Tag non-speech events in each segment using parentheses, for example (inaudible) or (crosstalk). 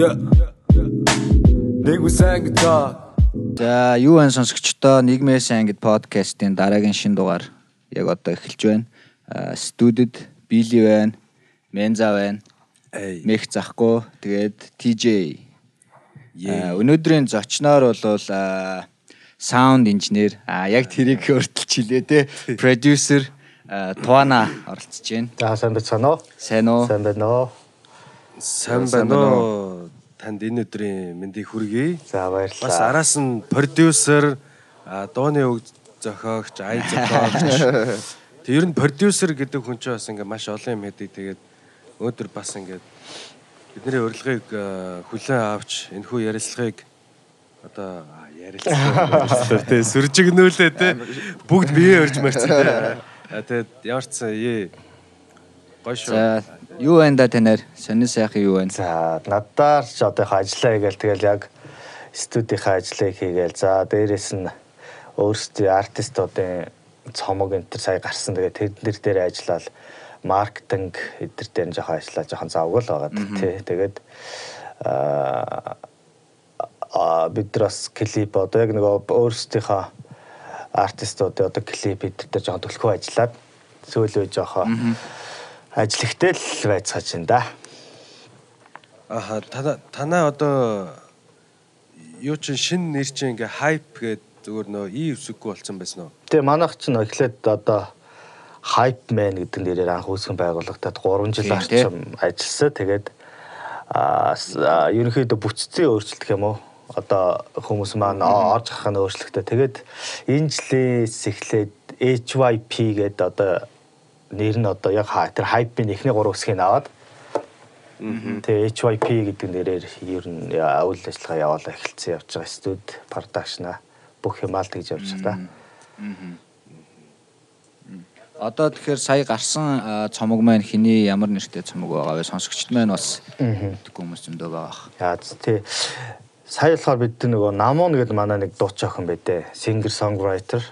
Yeah. Nigga sang guitar. За юу ан сонсогчдоо нийгмээс ангид подкастын дараагийн шин дугаар яг одоо эхэлж байна. Студид Били байна, Менза байна, Эй. Мех захгүй, тэгээд TJ. Өнөөдрийн зочноор бол саунд инженер, аа яг тэрийг өөртөлж хилээ те. Продюсер Туана оролцож байна. За сайн байна уу? Сайн уу? Сайн байна уу? Сайн байна уу? Танд энэ өдрийн мэндийг хүргэе. За баярлалаа. Бас араас нь продюсер, дууны үг зохиогч, ай зохиогч. (laughs) Тэг ер нь продюсер гэдэг хүн чинь бас ингээ маш олон юм хэдэг. Тэгээд өнөөдөр бас ингээ бидний урилгыг хүлээн авч энэ хүү ярилцлагыг одоо а, ярилцлага (laughs) тий сүржигнүүлээ тий бүгд бие өрж марцсан тий. (laughs) А, Тэгээд ямар ч сан ээ гоё шүү. Юу байна да танаар? Сонин сайхан юу байна? За надаар ч одоо их ажиллаа хийгээл тэгэл яг студийнхаа ажлыг хийгээл. За дээрэс нь өөрсдийн артистуудын цомог энэ төр сая гарсан. Тэгээ тэднэр дээр ажиллаад маркетинг эдгээр дээр нь жоохон ажиллаа жоохон завгүй л байгаа тий. Тэгээд аа бид нар бас клип одоо яг нөгөө өөрсдийнхөө артистуудын одоо клип эдгээр дээр жоохон төлхөө ажиллаад сүүлөө жоохон ажил ихтэй л байцгааж байна да. Аха танаа одоо юу чин шин нэр чин ингээ хайп гээд зүгээр нөө и өсөггүй болсон байсан уу? Тэгээ манайх ч нөө эхлээд одоо Hype Man гэдэг нэрээр анх үүсгэн байгуулагдаад 3 жил орчим ажилласан. Тэгээд аа аа, ерөнхийдөө бүтцийн өөрчлөлт юм уу? Одоо хүмүүс маань орж гарах нь өөрчлөлттэй. Тэгээд энэ жилээс эхлээд HYP гэдэг одоо нэр нь одоо яг тэр Hype-ийн эхний 3 хэсгийг аваад Тэгээ HYP гэдэг нэрээр ер нь үйл ажиллагаа явуулаа эхэлсэн явж байгаа студ продакшна бүх юм аль тэгж явж байгаа. Одоо тэгэхээр сая гарсан цомог маань хиний ямар нэртэй цомог байгаа вэ? Сонсогчд маань бас мэдгүй хүмүүс зөндөө байгаа. Яа тий. Сая болохоор бид нөгөө Намон гэдэг манай нэг дууч охин байдэ. Singer songwriter.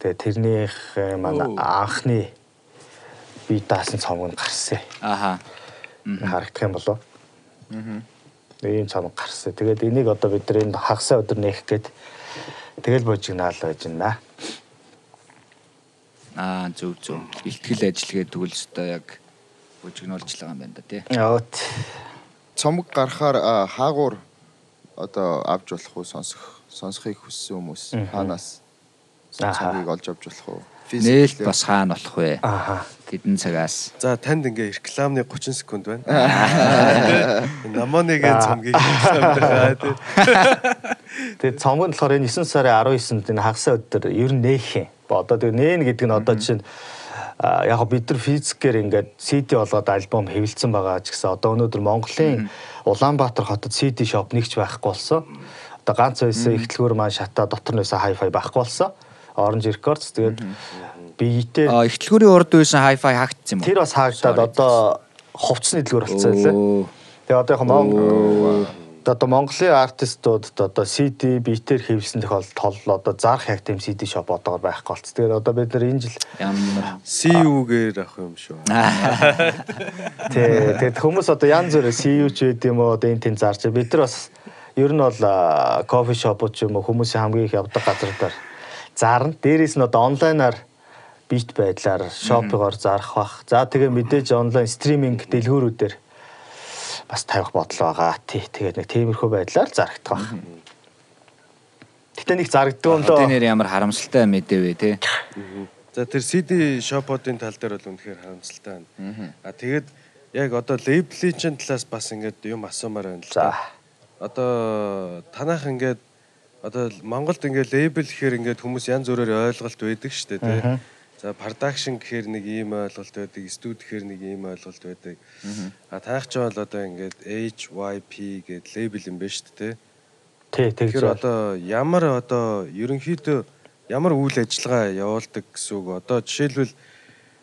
Тэгээ тэрнийх э, манай анхны би даасан цомог нь гарсан. Ааха. Харагдах юм болов. Аа. Ийм цомог гарсан. Тэгээд энийг одоо бид нар энэ хагасаа өдөр нээх гээд тэгэл божигнаал байж байна. Аа зөв зөв. Бэлтгэл ажиллагээ тэгвэл өстой яг бүжигнуулж байгаа юм байна да тий. Яот. цомог гарахаар хаагуур одоо авч болох уу сонсох сонсохыг хүссэн хүмүүс хаанаас Аха. цомгийг олж авч болох уу Нээлт бас хаана болох вэ? Ааха. Хэдэн цагаас? За танд ингээ рекламны 30 секунд байна. (laughs) Намоныгийн цомгийг рекламдаа (laughs) тий. Тэгээд цомог нь болохоор энэ 9 сарын 19-нд энэ хагасаа өдөр ер нь нээх юм. Ба Одоо тэгээд нээн гэдэг нь одоо жишээ нь а, яг бид нар физикээр ингээд CD болгоод альбом хэвлэлсэн байгаа ч гэсэн одоо өнөөдөр Монголын Улаанбаатар хотод CD shop нэгч байхгүй болсон. Одоо ганц байсан ихтлгүүр маань шатаа дотор нь байсан hi-fi байхгүй болсон. Orange Records тэгээд биетэй Аа ихтлгүүрийн урд байсан hi-fi хаагдсан юм уу? тэр бас хаагдаад одоо хувцсны дэлгүүр болсон байлээ. Оо. Тэгээ одоо яг Монгол одоо Монголын артистуудад одоо CD битээр хэвсэн тохиолдолд одоо зарах яг тийм CD shop одоогор байхгүй болц. Тэгээд одоо бид нар энэ жил CU-гээр авах юм шүү. (laughs) тий тэгээд хүмүүс одоо янз бүрээ CU ч байд юм уу одоо энэ тийм зарч бид нар бас ер нь бол кофе шопууд ч юм уу хүмүүсийн хамгийн их явдаг газар дээр зарна. Дээрээс нь одоо онлайнаар бит байдлаар шопигоор зарах бах. За тэгээ мэдээж онлайн стриминг дэлгүүрүүдээр бас тавих бодол байгаа. Тий тэгээд нэг тиймэрхүү байдлаар зарагдах бах. Гэтэ нэг зарагддаг юм доо. нэр ямар харамсалтай мэдээ вэ те? За тэр CD shop-уудын тал дээр бол үнэхээр харамсалтай байна. А тэгээд яг одоо лейблийн чинь талаас бас ингээд юм асуумаар байна л За. Одоо танах ингээд одоо Монголд ингээд лейбл гэхээр ингээд хүмүүс янз бүрээр ойлголт байдаг шүү дээ тий. За production гэхээр нэг ийм ойлголт байдаг, студи гэхээр нэг ийм ойлголт байдаг. А таах ч бол одоо ингээд HYP гэдэг лейбл юм байна шүү дээ тий. Тий тэгж байна. одоо ямар одоо ерөнхийдөө ямар үйл ажиллагаа явуулдаг гэсэн үг. Одоо жишээлбэл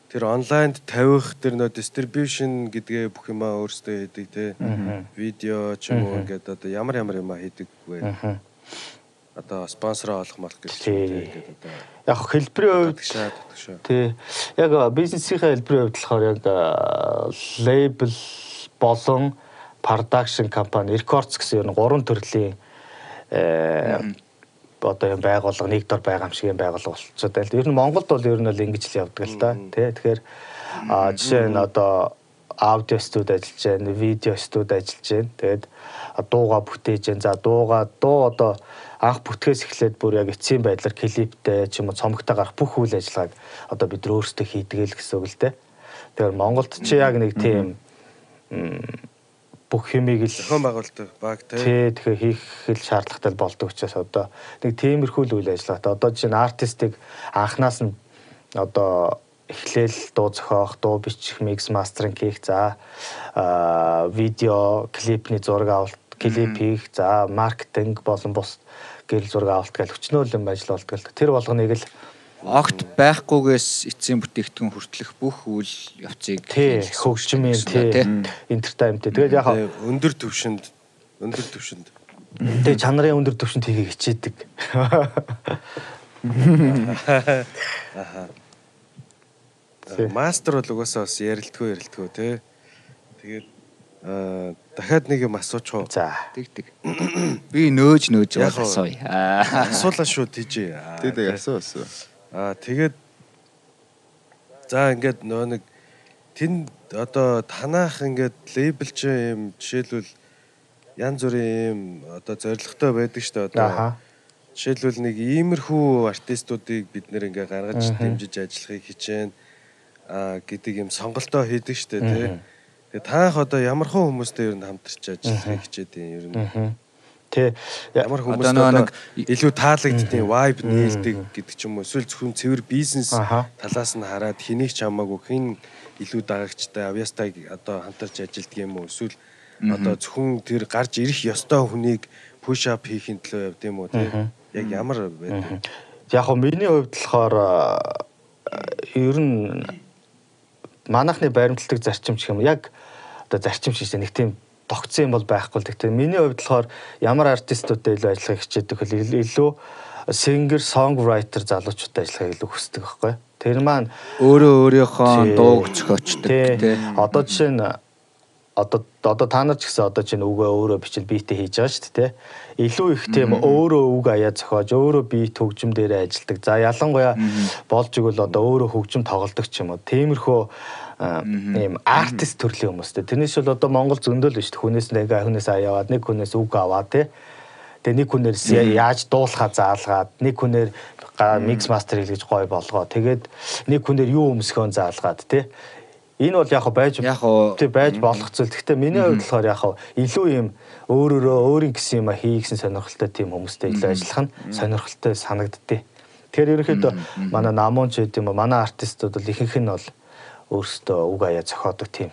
тэр онлайнд тавих тэр нөө distribution гэдгээ бүх юмаа өөрсдөө хийдэг те. Видео ч юм уу ингээд одоо ямар ямар юмаа хийдэг вэ? Одоо спонсороо олох мал гэж Тий. ингээд одоо Яг хэлбэрийн хувьд татгшаа татгшаа. тий яг бизнесийн хэлбэрийн хувьд болохоор яг лейбл болон production компани Records гэсэн ер нь гурван төрлийн э одоо юм байгууллага нэг дор байгаа юм шиг юм байгууллага болчиход байл. Ер нь Монголд бол ер нь бол ингэж л явдаг л да. Тий тэгэхээр жишээ нь одоо аудио студ ажиллаж байна, видео студ ажиллаж байна. Тэгээд дууга бүтээж байна. За дууга дуу одоо анх бүтгэхээс эхлээд бүр яг эцсийн байдлаар клиптэй ч юм уу цомогтой гарах бүх үйл ажиллагааг одоо бид өөрсдөө хийдэг л гэсэн үг л дээ. Тэгэхээр Монголд чи яг нэг тийм бүх хэмийг л Зохион байгуулалт баг тий. Тий, тэгэхээр хийх хэл шаардлагатай болдог учраас одоо нэг тиймэрхүү үйл ажиллагаатай. Одоо жишээ нь артистыг анханаас нь одоо эхлээл дуу зохиох, дуу бичих, микс, мастеринг хийх, за видео, клипний зураг авалт, клип хийх, за маркетинг болон бус гэрэл зураг авалт гэл юм ажил болдог л. Тэр болгоныг л огт байхгүйгээс эцсийн бүтээгдэхүүн хүртэлх бүх үйл явцыг хөгжмийн гэсэн үг тий тий. энтертайнмент. Тэгээд яг өндөр төвшөнд өндөр төвшөнд тэгээд чанарын өндөр түвшинд хийхийг хичээдэг. Мастер бол угаасаа бас ярилдгөө ярилдгөө тий. Тэгээд дахиад нэг юм асуучих уу? За. Тэг тэг. (clears throat) Би нөөж нөөж асууя. (laughs) Аа. Асуулаа шүү тийж. Тэг тэг асуу асуу. Аа тэгээд за ингээд нөө нэг тэнд одоо танах ингээд лейбл чи юм жишээлбэл янз бүрийн юм одоо зоригтой байдаг шүү дээ одоо. Жишээлбэл нэг иймэрхүү артистуудыг бид нэр ингээ гаргаж дэмжиж ажиллахыг хичээн аа гэдэг юм сонголтоо хийдэг шүү дээ тий. Тэгээ таах одоо ямархан хүмүүстэй ер нь хамтарч ажиллахыг хичээд юм ер нь. Тэ Ямар хүмүүс нэг илүү таалагддیں۔ vibe нээлдэг гэдэг ч юм уу. Эсвэл зөвхөн цэвэр бизнес талаас нь хараад хэнийг ч хамаагүй хэн илүү дагагчтай авьяастай одоо хамтарч ажилддаг юм уу. Эсвэл одоо зөвхөн тэр гарч ирэх ёстой хүнийг push up хийхин төлөө явд юм уу тий. Яг ямар байдаг. яг хөө миний хувьд болохоор ер нь манайхны баримтлагдаг зарчим ч юм яг одоо зарчим гэсэн нэг тийм тогтсон юм бол байхгүй л гэхдээ миний хувьд болохоор ямар артистуудтай илүү ажиллахыг хичээдэг хөл ил- илүү singer songwriter залуучуудтай ажиллахыг илүү хүсдэг байхгүй. Тэр маань Өөрөө өөрийнхөө дууг зохиочдөг тий. одоо жишээ нь одоо одоо та нар ч гэсэн одоо чинь үгээ өөрөө бичил биетээ хийж байгаа шүү дээ тий. Илүү их тийм өөрөө үг аяа зохиож өөрөө биет хөгжим дээрээ ажилдаг. За ялангуяа болж игэл одоо өөрөө хөгжим тоглодог ч юм уу. Тиймэрхүү ийм артист төрлийн хүмүүстэй. Тэрнээс бол одоо Монгол зөндөл биш. Хүнээс нэг хүнээс аяаваад нэг хүнээс үг аваад тий. Тэгээ нэг хүнээс яаж дуулахаа заалгаад нэг хүнээр микс мастер хийлгэж гой болгоо. Тэгээд нэг хүнээр юу өмсгөө заалгаад тий. Энэ бол яг байж Яг тий байж болох зүйл. Гэхдээ миний хувьд болохоор яг илүү юм өөрөөрөө өөрийн гэсэн юм хий гэсэн сонирхолтой тийм хүмүүстэй илүү ажиллах нь сонирхолтой санагддээ. Тэгэхээр ерөнхийдөө манай намуун ч гэдэм юм манай артистууд бол ихэнх нь бол өөрсдөө үг аяа зохиодог тийм.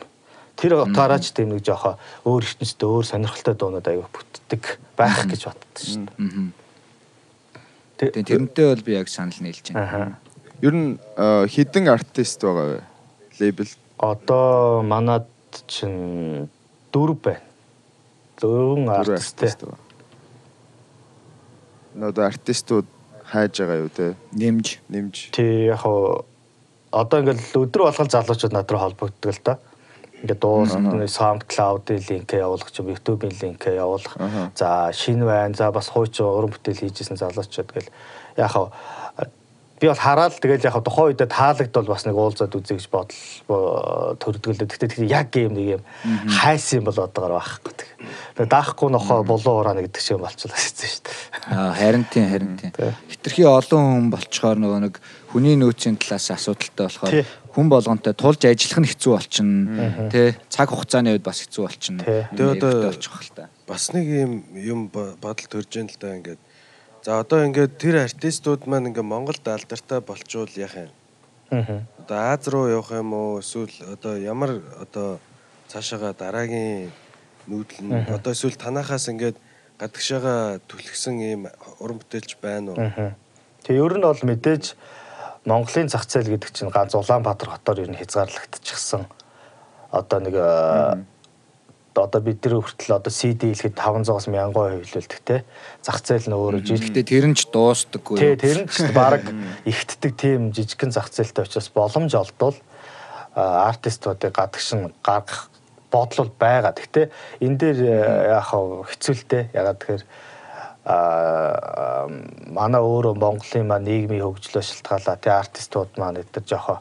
Тэр утгаараач тийм нэг жоохоо өөр ертөнцтэй өөр сонирхолтой дуунууд аяа бүтдэг байх гэж боддог шүү дээ. Тэгээ тэрнтэй бол би яг санал нийлж байна. Ер нь а, хідэн артист байгаа вэ? Лейбл. Одоо манад чинь дөрв байна. Дөрвөн артист. Нөө артистууд хайж байгаа юу те? Нэмж Нэмж. Тий яг хоо одоо ингээл өдөр болгон залуучууд над руу холбогддог л да. Ингээд дуу SoundCloud-ийн линкээ явуулах YouTube-ийн линкээ явуулах. За шинэ байна. За бас хуучин уран бүтээл хийжсэн залуучууд гэл яг хоо би бол хараад тэгэл яг тухайн үедээ таалагдвал бас нэг уулзаад үзье гэж бодол төрдгөлөө. Тэгтээ яг юм нэг юм хайсан юм болоод байгаа байхгүй. Тэгээ даахгүй нохоо болоо ураа нэгдэг шиг болчихлоо шээ шүү дээ. Аа харин тийм харин тийм. Хитрхи олон хүн болчоор нөгөө нэг хүний нөөцийн талаас асуудалтай болохоор хүн болгонтэй тулж ажиллах нь хэцүү болчихно. Тэ цаг хугацааны үед бас хэцүү болчихно. Тэгээ одоо болчих хэл та. Бас нэг юм юм бодол төрж ин л да ингээд За одоо ингээд тэр артистууд маань ингээд Монголд алдартай болчвол яах юм? Аа. Одоо Аз руу явах юм уу? Эсвэл одоо ямар одоо цаашаага дараагийн нүүдэл нь одоо эсвэл танахаас ингээд гадагшаага түлхсэн ийм уран бүтээлч байна уу? Тэгээ ер нь бол мэдээж Монголын зах зээл гэдэг чинь ганц Улаанбаатар хотоор ер нь хязгаарлагдчихсан. Одоо нэг одоо бид нар хүртэл одоо CD хэлэхэд 500-аас 1000 хувилуулдаг те. Зах зээл нь өөрөө жижиг. Гэхдээ тэр нь ч дуустдаггүй. Тий, тэр нь ч баг ихтдэг тийм жижигхэн зах зээлтэй учраас боломж олдвол артистуудыг гадагш нь гаргах бодол бол байгаа. Гэхдээ энэ дээр яг хэцүүлтэй. Ягаад тэгэхээр а манай өөрөө Монголын маань нийгмийн хөгжлөө шилтгаалаа тий артистууд маань эдгээр жоохоо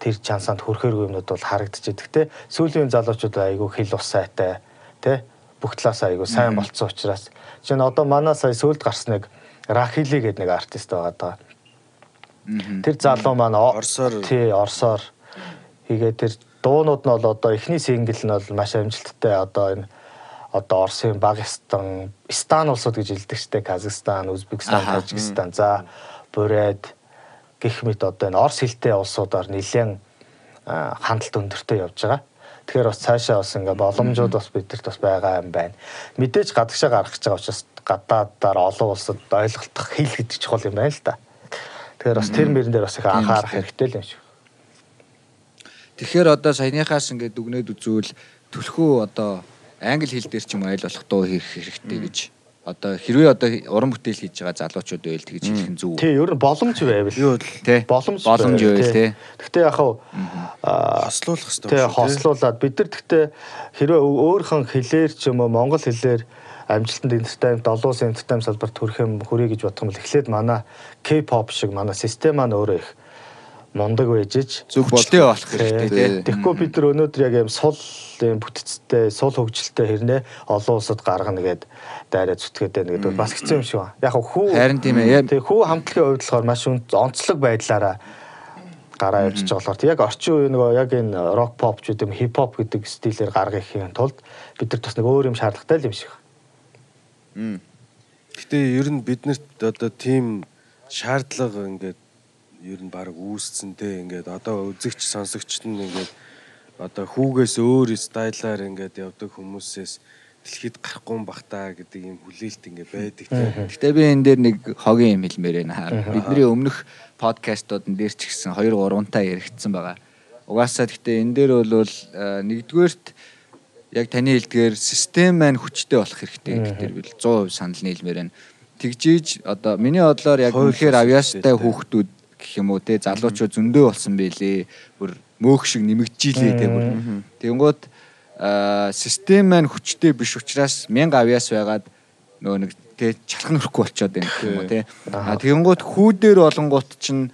тэр чансанд хүрхээргүй юмнууд бол харагдчихэдэг те сүүлийн залуучууд айгүй хэл ус сайтай те бүх талаас айгүй сайн болцсон учраас. Чинь одоо манай сая сүүлд гарсныг Рахили гэдэг нэг артист байгаа даа. Тэр залуу маань Орсоор. Тий Орсоор. Хийгээ тэр дуунууд нь бол одоо эхний сингл нь бол маш амжилттай. Одоо энэ одоо Оросын Багстан, Стан улсууд гэж хэлдэг штэ. Казахстан, Узбекистан, Тажикстан, за Бурайд гэх мэт одоо энэ Орос хэлтэй улсуудаар нэлээд хандлт өндөртэй явж байгаа. Тэгэхээр бас цаашаа бас ингээ боломжууд бас бидэрт бас байгаа юм байна. Мэдээж гадагшаа гарах гэж байгаа учраас гадаадаар олон улсад ойлголтох хэл гэдэг чухал юм байна л да. Тэгэхээр бас тэр мөрөн дээр бас их анхаарах хэрэгтэй л юм шиг. Тэгэхээр одоо саяныхаас ингээд дүгнээд үзвэл төлхөө одоо англи хэл дээр ч юм айл болох дуу хийх хэрэгтэй гэж одоо хэрвээ одоо уран бүтээл хийж байгаа залуучууд байл тэгж хэлэх нь зөв. Тий, ер нь боломж байвал. Юу л тий. Боломж боломж байвал тий. Гэхдээ яг хав хослуулах хэрэгтэй. Тий, хослуулад бид нар гэхдээ хэрвээ өөрхөн хэлээр ч юм уу монгол хэлээр амжилтанд entertainment, долоос entertainment салбарт хүрэх юм хүрээ гэж бодох юм бол эхлээд манай K-pop шиг манай систем маань өөрөө их мундаг байж ич зөв болтой болох хэрэгтэй тий. Тэгэхгүй бид нар өнөөдөр яг юм сул юм бүтцтэй, сул хөгжилтэй хэрнээ олон улсад гаргана гэд дайраа зүтгээд байна гэдэг бас хэцүү юм шиг байна. Яг хүү харин тийм ээ. Тэг хүү хамтлагийн хувьд болохоор маш онцлог байдлаараа гараа явж байгаа болохоор яг орчин үеийн нөгөө яг энэ рок поп ч гэдэм хип хоп гэдэг стилээр гаргахын тулд бид нар бас нэг өөр юм шаардлагатай л юм шиг. Гэтэ ер нь биднэрт одоо тийм шаардлага ингээд ер нь баг үүсцэн те ингээд одоо үзэгч сонсогчд нь ингээд одоо хүүгээс өөр стайлаар ингээд явдаг хүмүүсээс дэлхийд гарахгүй юм бахтаа гэдэг юм хүлээлт ингээ байдаг тийм. Гэтэ би энэ дээр нэг хогийн юм хэлмээр байна хаа. Бидний өмнөх подкастуудын дээр ч гэсэн 2 3 таа яригдсан байгаа. Угаасаа гэтэ энэ дээр бол нэгдүгээрт яг таны хэлдгээр систем маань хүчтэй болох хэрэгтэй гэдэг дээр би 100% санал нийлмээр байна. Тэгжиж одоо миний бодлоор яг үнэхээр авьяастай хүүхдүүд гэх юм уу те залуучууд зөндөө болсон байлээ. Бүр мөөх шиг нэмэгдчихилээ те бүр. Тэнгууд систем маань хүчтэй биш учраас 1000 авьяас байгаад нөгөө нэг те чалхан өрөхгүй болчиход байна гэх юм уу те. А тэгэнгუთ хүүдээр болонгууд чинь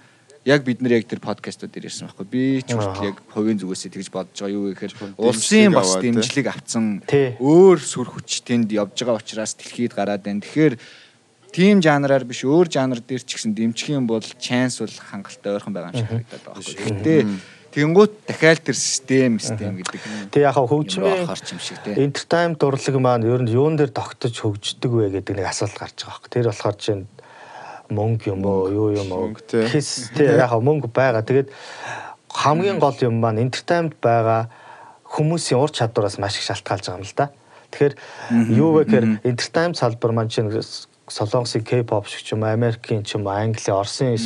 яг бид нар яг тэр подкастууд дээр ярьсан байхгүй би ч хүртэл яг хувийн зүгээсээ тэгж бодож байгаа юу гэхээр улсын бас дэмжлэг авцсан өөр сүр хүч тэнд явж байгаа учраас дэлхийд гараад байна. Тэгэхээр тийм жанраар биш өөр жанр дээр ч гэсэн дэмжих юм бол чанс бол хангалттай ойрхон байгаа юм шиг харагдаад байгаа байхгүй. Гэтэ Тэнгүүт дахиад тэр систем систем гэдэг. Тэг яг хөгжмийн харч юм шиг тий. Entertainment урлаг маань ер нь юун дээр тогтож хөгждөг вэ гэдэг нэг асуулт гарч байгаа байхгүй. Тэр болохоор чинь мөнгө юм уу, юу юм уу? Гэс тий яг мөнгө байгаа. Тэгээд хамгийн гол юм маань entertainment байгаа хүмүүсийн ур чадвараас маш их шалтгаалж байгаа юм л да. Тэгэхээр юу вэ гэхээр entertainment салбар маань чинь Солонгосын K-pop шиг ч юм Америкийн ч юм уу, Английн, Оросын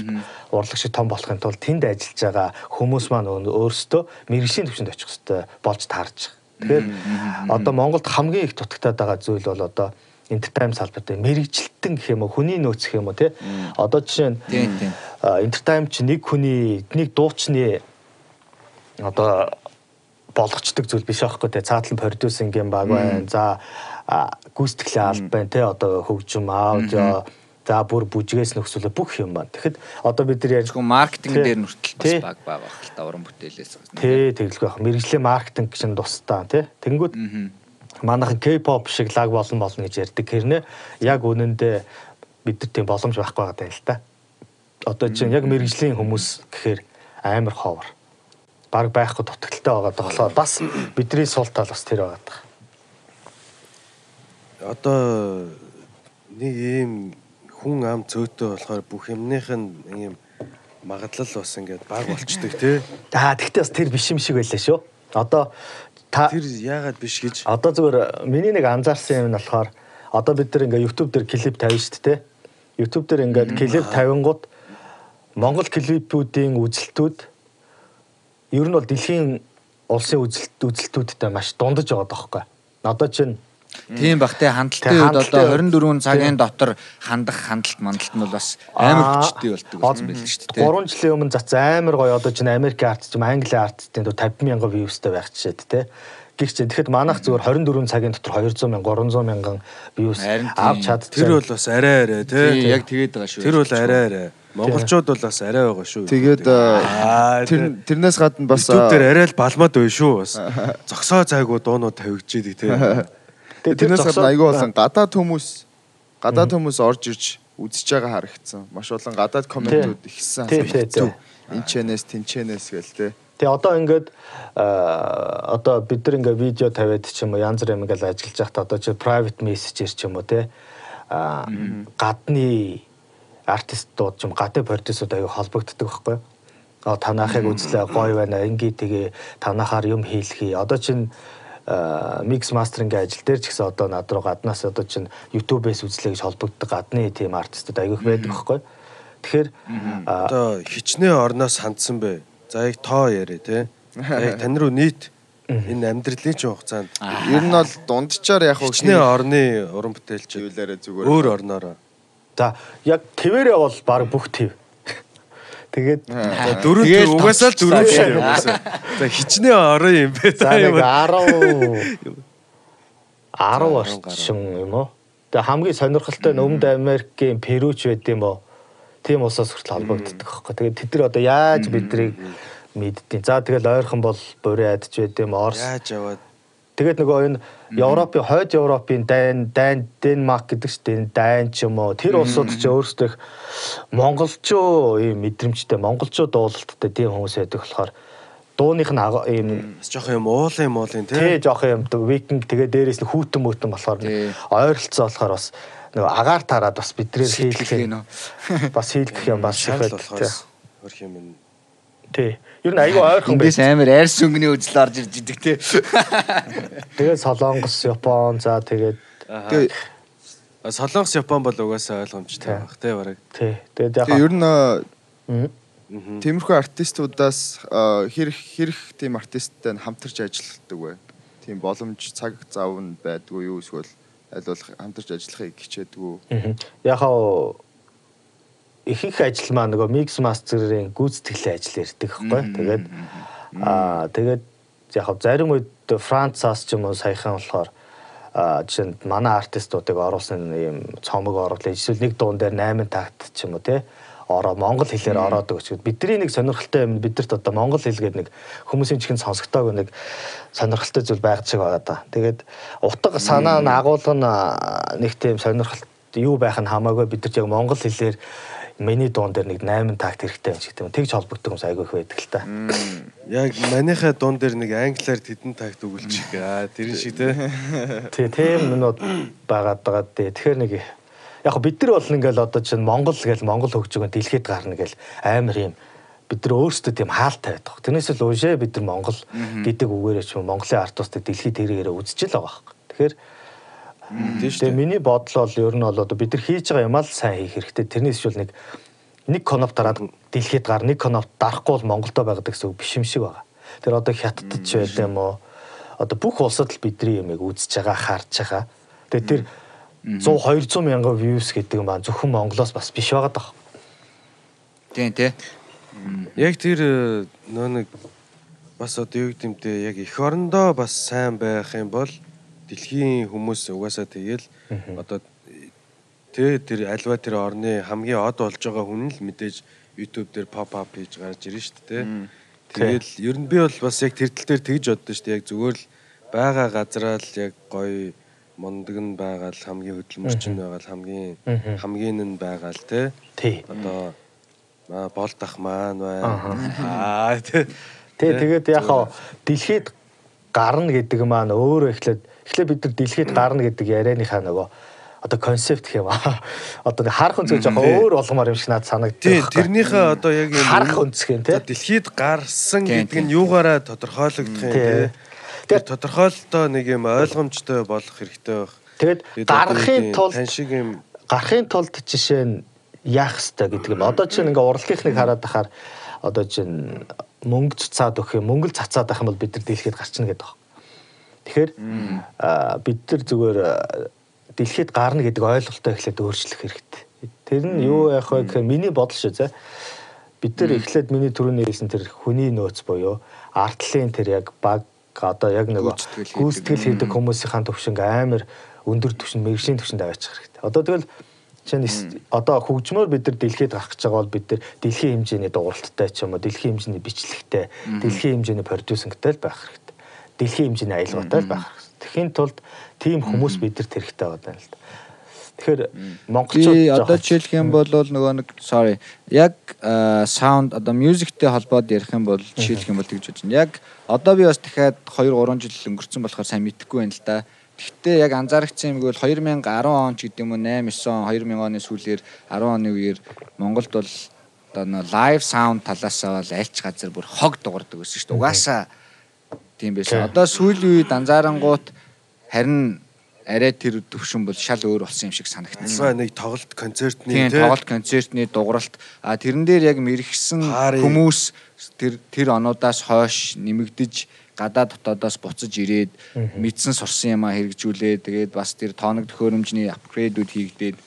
урлаг шиг том болохын тулд тэнд ажиллаж байгаа хүмүүс маань өөрсдөө мэрэгжлийн төвшөнд очих хэрэгтэй болж таарч байгаа. Тэгэхээр одоо Монголд хамгийн их дутагтаад байгаа зүйл бол одоо entertainment салбарт мэрэгжилтэн гэх юм уу хүний нөөц гэх юм уу тий? Одоо жишээ нь entertainment чи нэг хүний нэг дуучны одоо болгочдөг зүйл биш аахгүй тий? Цаатлан продюсинг юм баг байна за гүйцэтгэлийн алба байна те одоо хөгжим аудио за бүр бүжгээс нөхсөлөө бүх юм байна. Тэгэхэд одоо бид нар ярьж маркетинг дээр нүртэл бас баг баг байх л та уран бүтээлээс. Тий, тэгэлгүй байх. Мэргэжлийн маркетинг гэж нь тусдаа тий. Тэнгүүд манайхан K-pop шиг лаг болон болно гэж ярьдаг. Хэрнээ яг үнэндээ бид нар тийм боломж байхгүй байгаа юм л та. Одоо чинь яг мэргэжлийн хүмүүс гэхээр амар ховор. Баг байхгүй дутагдaltaй байгаа болохоор бас (coughs) бидний сул тал бас тэр байгаа одоо нэг ийм хүн ам цөөтэй болохоор бүх юмных нь ийм магадлал бас ингээд баг болчдөг тий. Аа тэгтээ бас тэр биш юм шиг байлаа шүү. Одоо та тэр яагаад биш гэж одоо зүгээр миний нэг анзаарсан юм нь болохоор одоо бид нар ингээд YouTube дээр клип тавина шүү дээ. YouTube дээр ингээд клип тавингууд Монгол клипүүдийн үзэлтүүд ер нь бол дэлхийн улсын үзэлт үзэлтүүдтэй маш дундаж байгаа даахгүй. Одоо чинь Тийм бах те хандлтын үед одоо хандлтын 24 цагийн дотор хандах хандлт мандалт нь бол бас амар хүчтэй болдог болсон байл шүү дээ. 3 жилийн өмнө зац амар гоё одоо чинь Америк арт юм Англи дөө 50 мянган вьюстэй байх жишээд те. Гэх чинь тэгэхэд манайх зүгээр 24 цагийн дотор 200 мянга 300 мянган тийм. авч чадчих. Тэр бол бас арай арай тий. яг тэгээд байгаа шүү. Тэр бол арай арай. Монголчууд бол бас арай байгаа шүү. Тэгээд Аа, тэр тэрнээс гадна бас YouTube дээр арай л балмаад байна шүү бас. Зогсоо цайгуу дуунууд тавигдчихэд тий. Тэгээ тэр тэрнээс гадна аягүй болон гадаад хүмүүс гадаад хүмүүс орж ирж үзэж байгаа харагдсан. Маш олон гадаад комментүүд ихсэн. Энэ чэнэс тэнчэнэс гээл те. Тэгээ одоо ингээд одоо бид нар ингээд видео тавиад ч юм уу янз бүр юм ингээд ажиллаж байхдаа одоо чи private message ч юм уу те аа гадны артистууд ч юм гадны продюсерууд аяга холбогддог байхгүй? Аа танахыг үзлээ гоё байна ингээ тэгээ танахаар юм хийлхий. Одоо чин микс мастеринг ажил дээр ч гэсэн одоо над руу гаднаас одоо чин YouTube-ээс үзлээ гэж холбогддог гадны тийм артистууд аягүйх байдаг байхгүй? Тэгэхээр Одоо хичнээн орноос хандсан бэ. За яг тоо яриа тий. За яг тань руу нийт энэ амьдралын чинь хугацаанд Ер нь бол дунджаар яг хичнээн орны уран бүтээлч зүйлээрээ зүгээр өөр орноороо. За яг твэрээ бол баг бүх тв. Тэгээд За дөрөв Тэгээд төр угаасаа л дөрөв шүү угаасаа. За хичнээн орон юм бэ. за юм. 10 10 гаруй. орчим юм уу? Тэгээ хамгийн сонирхолтой нь Өмнөд Америкийн Перуч байд юм уу? Тийм улсаас хүртэл холбогддог байхгүй. Тэгээд тэд нар одоо яаж биднийг мэддэв. За тэгэл ойрхон бол буруу ядж байд юм Орос. Яаж яваад Тэгээд нөгөө энэ Европын хойд Европын дайн дайн Денмарк гэдэг чинь энэ дайн ч юм уу. Тэр улсууд ч өөрсдөө их монголчуу ийм мэдрэмжтэй монголчуу дуулалттай тийм хүмүүс байдаг болохоор дууных нь ийм бас жоох юм уулын муулын тий. Тий. жоох юм. Викинг тэгээ дээрээс нь хүүтэн мүтэн болохоор ойролцоо болохоор бас нөгөө агаар тараад бас бидрээр хийлгэх юм. бас хийлгэх юм бас их байдаг хөрх юм тий ер нь айгүй ойрхон Эндээс байдаг амар айр сүнгний үзэл орж ирж идэг те. тэгээд солонгос япон за тэгээд Тэгээ А, Солонгос Япон бол угаасаа ойлгомжтой байх тий бараг. тий тэгээд яг ер нь. Тиймэрхүү артистуудаас хэрэг хэрэг тийм артисттай хамтарч ажилладаг бай. Тийм боломж цаг зав нь байдгүй юу эсвэл аль болох хамтарч ажиллахыг хичээдэггүй. Мгм. Яг хаа их их ажил маа нөгөө микс мастерын гүйцэтгэлийн ажил ярьдаг байхгүй. Тэгээд аа тэгээд яг зарим үед Францаас ч юм уу саяхан болохоор жишээ нь манай артистуудыг оруулсан юм цомог оруулаа. Эсвэл нэг дуун дээр 8 такт ч юм уу те ороо монгол хэлээр ороод өгч. Бидний нэг сонирхолтой юм бидэрт одоо монгол хэл гэдэг нэг хүмүүсийн чихэн сонсогдоог нэг сонирхолтой зүйл байгаад шиг байгаа да. Тэгээд утга санаа нь агуулга нь нэг тийм сонирхолт юу байх нь хамаагүй бид нар ч яг монгол хэлээр миний дуун дээр нэг 8 такт хэрэгтэй юм шиг тийм тэгж холбогддог юмс айгүй их байдаг л та. Яг манийхаа дуун дээр нэг англиар тэдэн тагт өгүүлчих. Аа тэрэн шиг тий. (laughs) Тий, тийм минут байгаад байгаа дээ. Тэгэхээр нэг яг бид нар бол ингээл одоо чинь Монгол гэл Монгол хөгжөөгөө дэлхийд гарна гэл амар юм бид нар өөрсдөө тийм хаалтай байдаг. Тэрнээс л уушээ бид нар Монгол гэдэг үгээрээ ч Монголын артистыг дэлхийд тэрээрээ үзэж л байгаа байхгүй. Тэгэхээр Тэгээ миний бодол бол ер нь бол одоо бид нар хийж байгаа юм аа л сайн хийх хэрэгтэй. Тэрнээс шүүл нэг нэг коноп дараад дэлхийд гар нэг коноп дарахгүй бол Монголдо байгаад гэсэн үг биш юм шиг байгаа. Тэр одоо хятадд ч байд юм уу? Одоо бүх улсад л бидний юмыг үзэж байгаа, харж байгаа. Тэгээ тэр 100 200 мянган views гэдэг юм аа зөвхөн Монголоос бас биш байгаа даа. Тийм те. Яг тэр э, нөө нэг бас одоо юу гэмтэй яг эх орондоо бас сайн байх юм бол дэлхийн хүмүүс угаасаа тэгэл одоо тэ тэр альва тэр орны хамгийн од болж байгаа хүн л мэдээж YouTube дээр pop up хийж гарч ирнэ шүү дээ. Тэгэл ер нь би бол бас яг тэр тал дээр тэгж боддоо шүү дээ. Яг зүгээр л байгаа газараа л яг гоё мундаг нь байгаа л хамгийн хөдөлмөрчин байгаа л хамгийн хамгийн нь байгаа л тэ. Тий. Одоо аа болдох маань байна. Аа тий. Тий, тэгээд яг хаа дэлхийд гарна гэдэг маань өөрөө эхлээд эхлээд бид нар дэлхийд гарна гэдэг ярианыхаа нөгөө одоо концепт гэх юм аа. (laughs) Одоо харах өнцөг жоохон өөр болгомоор юм шиг надад санагддаг. Тэрнийхээ одоо яг юм харах өнцгэн тий. одоо дэлхийд гарсан гэдэг нь юугаараа тодорхойлогдох юм Тий. тий. Тэр Тэгээд- тодорхойлолтоо нэг юм ойлгомжтой болох хэрэгтэй байх. Одоо гарахын тулд шиг юм гарахын тулд жишээ нь яах ёстой гэдэг юм. Одоо чинь ингээ урлагийнхныг хараад ахаар одоо чинь мөнгө цацаад өгөх юм, мөнгө л цацаад ах юм бол бид нар дэлхийд гарчна гэдэг баг. Тэгэхээр бид нар зүгээр дэлхийд гарна гэдэг ойлголтоо эхлээд өөрчлөх хэрэгтэй. Тэр нь юу яах вэ гэхээр миний бодол шүү зэ. Бид нар эхлээд миний түрүүний хэлсэн тэр хүний нөөц буюу артлын тэр яг баг одоо яг нэг Гүйцэтгэл хийдэг. хүмүүсийн төвшинг амар өндөр түвшинд мэрэгжлийн түвшинд аваачих хэрэгтэй. Одоо тэгэл чинь одоо хөгжмөөр бид нар дэлхийд гарах гэж байгаа бол бид нар дэлхийн хэмжээний дууралттай ч юм уу дэлхийн хэмжээний бичлэгтэй дэлхийн хэмжээний продюсингтэй л байх хэрэгтэй. Дэлхийн хэмжээний аялалгаатай л байх хэрэгтэй. Тэхийн тулд тийм хүмүүс бидэрт хэрэгтэй байна л да. Тэгэхээр монголчууд одоо жишээлх юм бол нөгөө нэг sorry яг саунд одоо мьюзиктэй холбоод ярих юм бол жишээлх юм бол тэгж бодож байна. Яг одоо би бас дахиад 2 3 жил өнгөрцөн болохоор сайн мэдэхгүй байна л да. Гэхдээ яг анзаарчихсан юм гэвэл 2010 он ч гэдэг юм уу 8 9 он 2000 оны сүүлээр 10 оны үеэр Монголд бол одоо нөө лайв саунд талаасаа бол альч газар бүр хог дуурдаг гэсэн шүү дээ. Угаасаа тийм байсан. Одоо сүүлийн үед анзаарангуут харин арай тэр төвшин бол шал өөр болсон юм шиг санагдсан. Нэг тоглолт концертны Тийм тий. тоглолт концертны дууралт а тэрэн дээр яг мэрэгсэн хүмүүс тэр тэр онуудаас хойш нэмэгдэж гадаа дотоодоос буцаж ирээд мэдсэн сурсан юм а хэрэгжүүлээ. Тэгээд бас тэр тооног төхөөрөмжний апгрейдүүд хийгдээд.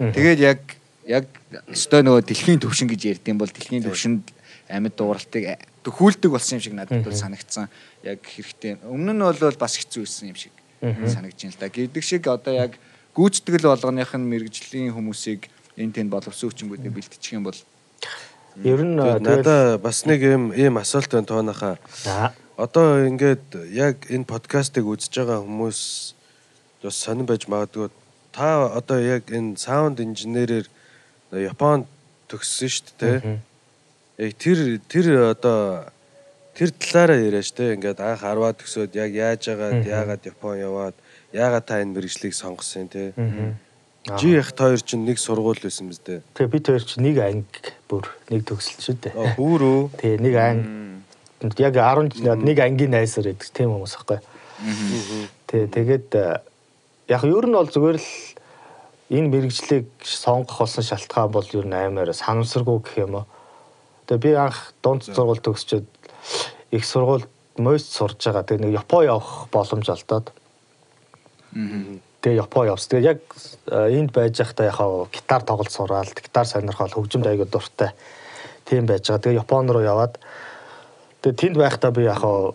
Тэгээд яг яг өстой нөгөө дэлхийн төвшин гэж ярьдсан бол дэлхийн төвшөнд амьд дууралтыг төхүүлдэг болсон юм шиг надад бол санагдсан яг хэрэгтэй өмнө нь бол бас хэцүү байсан юм шиг санагдаж байна л да гэдэг шиг одоо яг гүйцэтгэл болгоных нь мэрэгжлийн хүмүүсийг энэ тэнд боловсон хүчингүүдийг бэлтчих юм бол ер нь надаа бас нэг юм ийм асуулт байна тооныхаа. За. Одоо ингээд яг энэ подкастыг үзэж байгаа хүмүүс бас сонирн байж магадгүй. Та одоо яг энэ саунд инженерээр Японд төгссөн шүү дээ. Тэр тэр одоо тэр талаараа яриач те ингээд анх 10-аад төгсөөд яг яаж яагаад яагаад Япон яваад яагаад та энэ мэрэгжлийг сонгосон те. Жи их хоёр чинь нэг сургууль байсан биз дээ. Тэгээ бид хоёр чи нэг анги бүр нэг төгсөл шүү дээ. Бүрөө Тэгээ нэг анги яг 10 жил нэг ангийн найсаар гэдэг тийм хүмүүс аахгүй. Тэгээ тэгээд э, яг ер нь бол зүгээр л энэ мэрэгжлийг сонгох болсон шалтгаан бол ер нь амар санамсаргүй гэх юм уу. Тэгээ би анх дунд сургууль төгсчөөд их сургуульд мост сурж байгаа. Тэгээ нэг Япон явах боломж олдоод. Тэгээ Япон явсан. Тэгээ яг э, энд байж байхдаа яхаа гитар тоглож сураал, гитар сонирхол хөгжимд аягүй дуртай. Тийм байж байгаа. Тэгээ Япон руу яваад тэгээ тэнд байхдаа би яхаа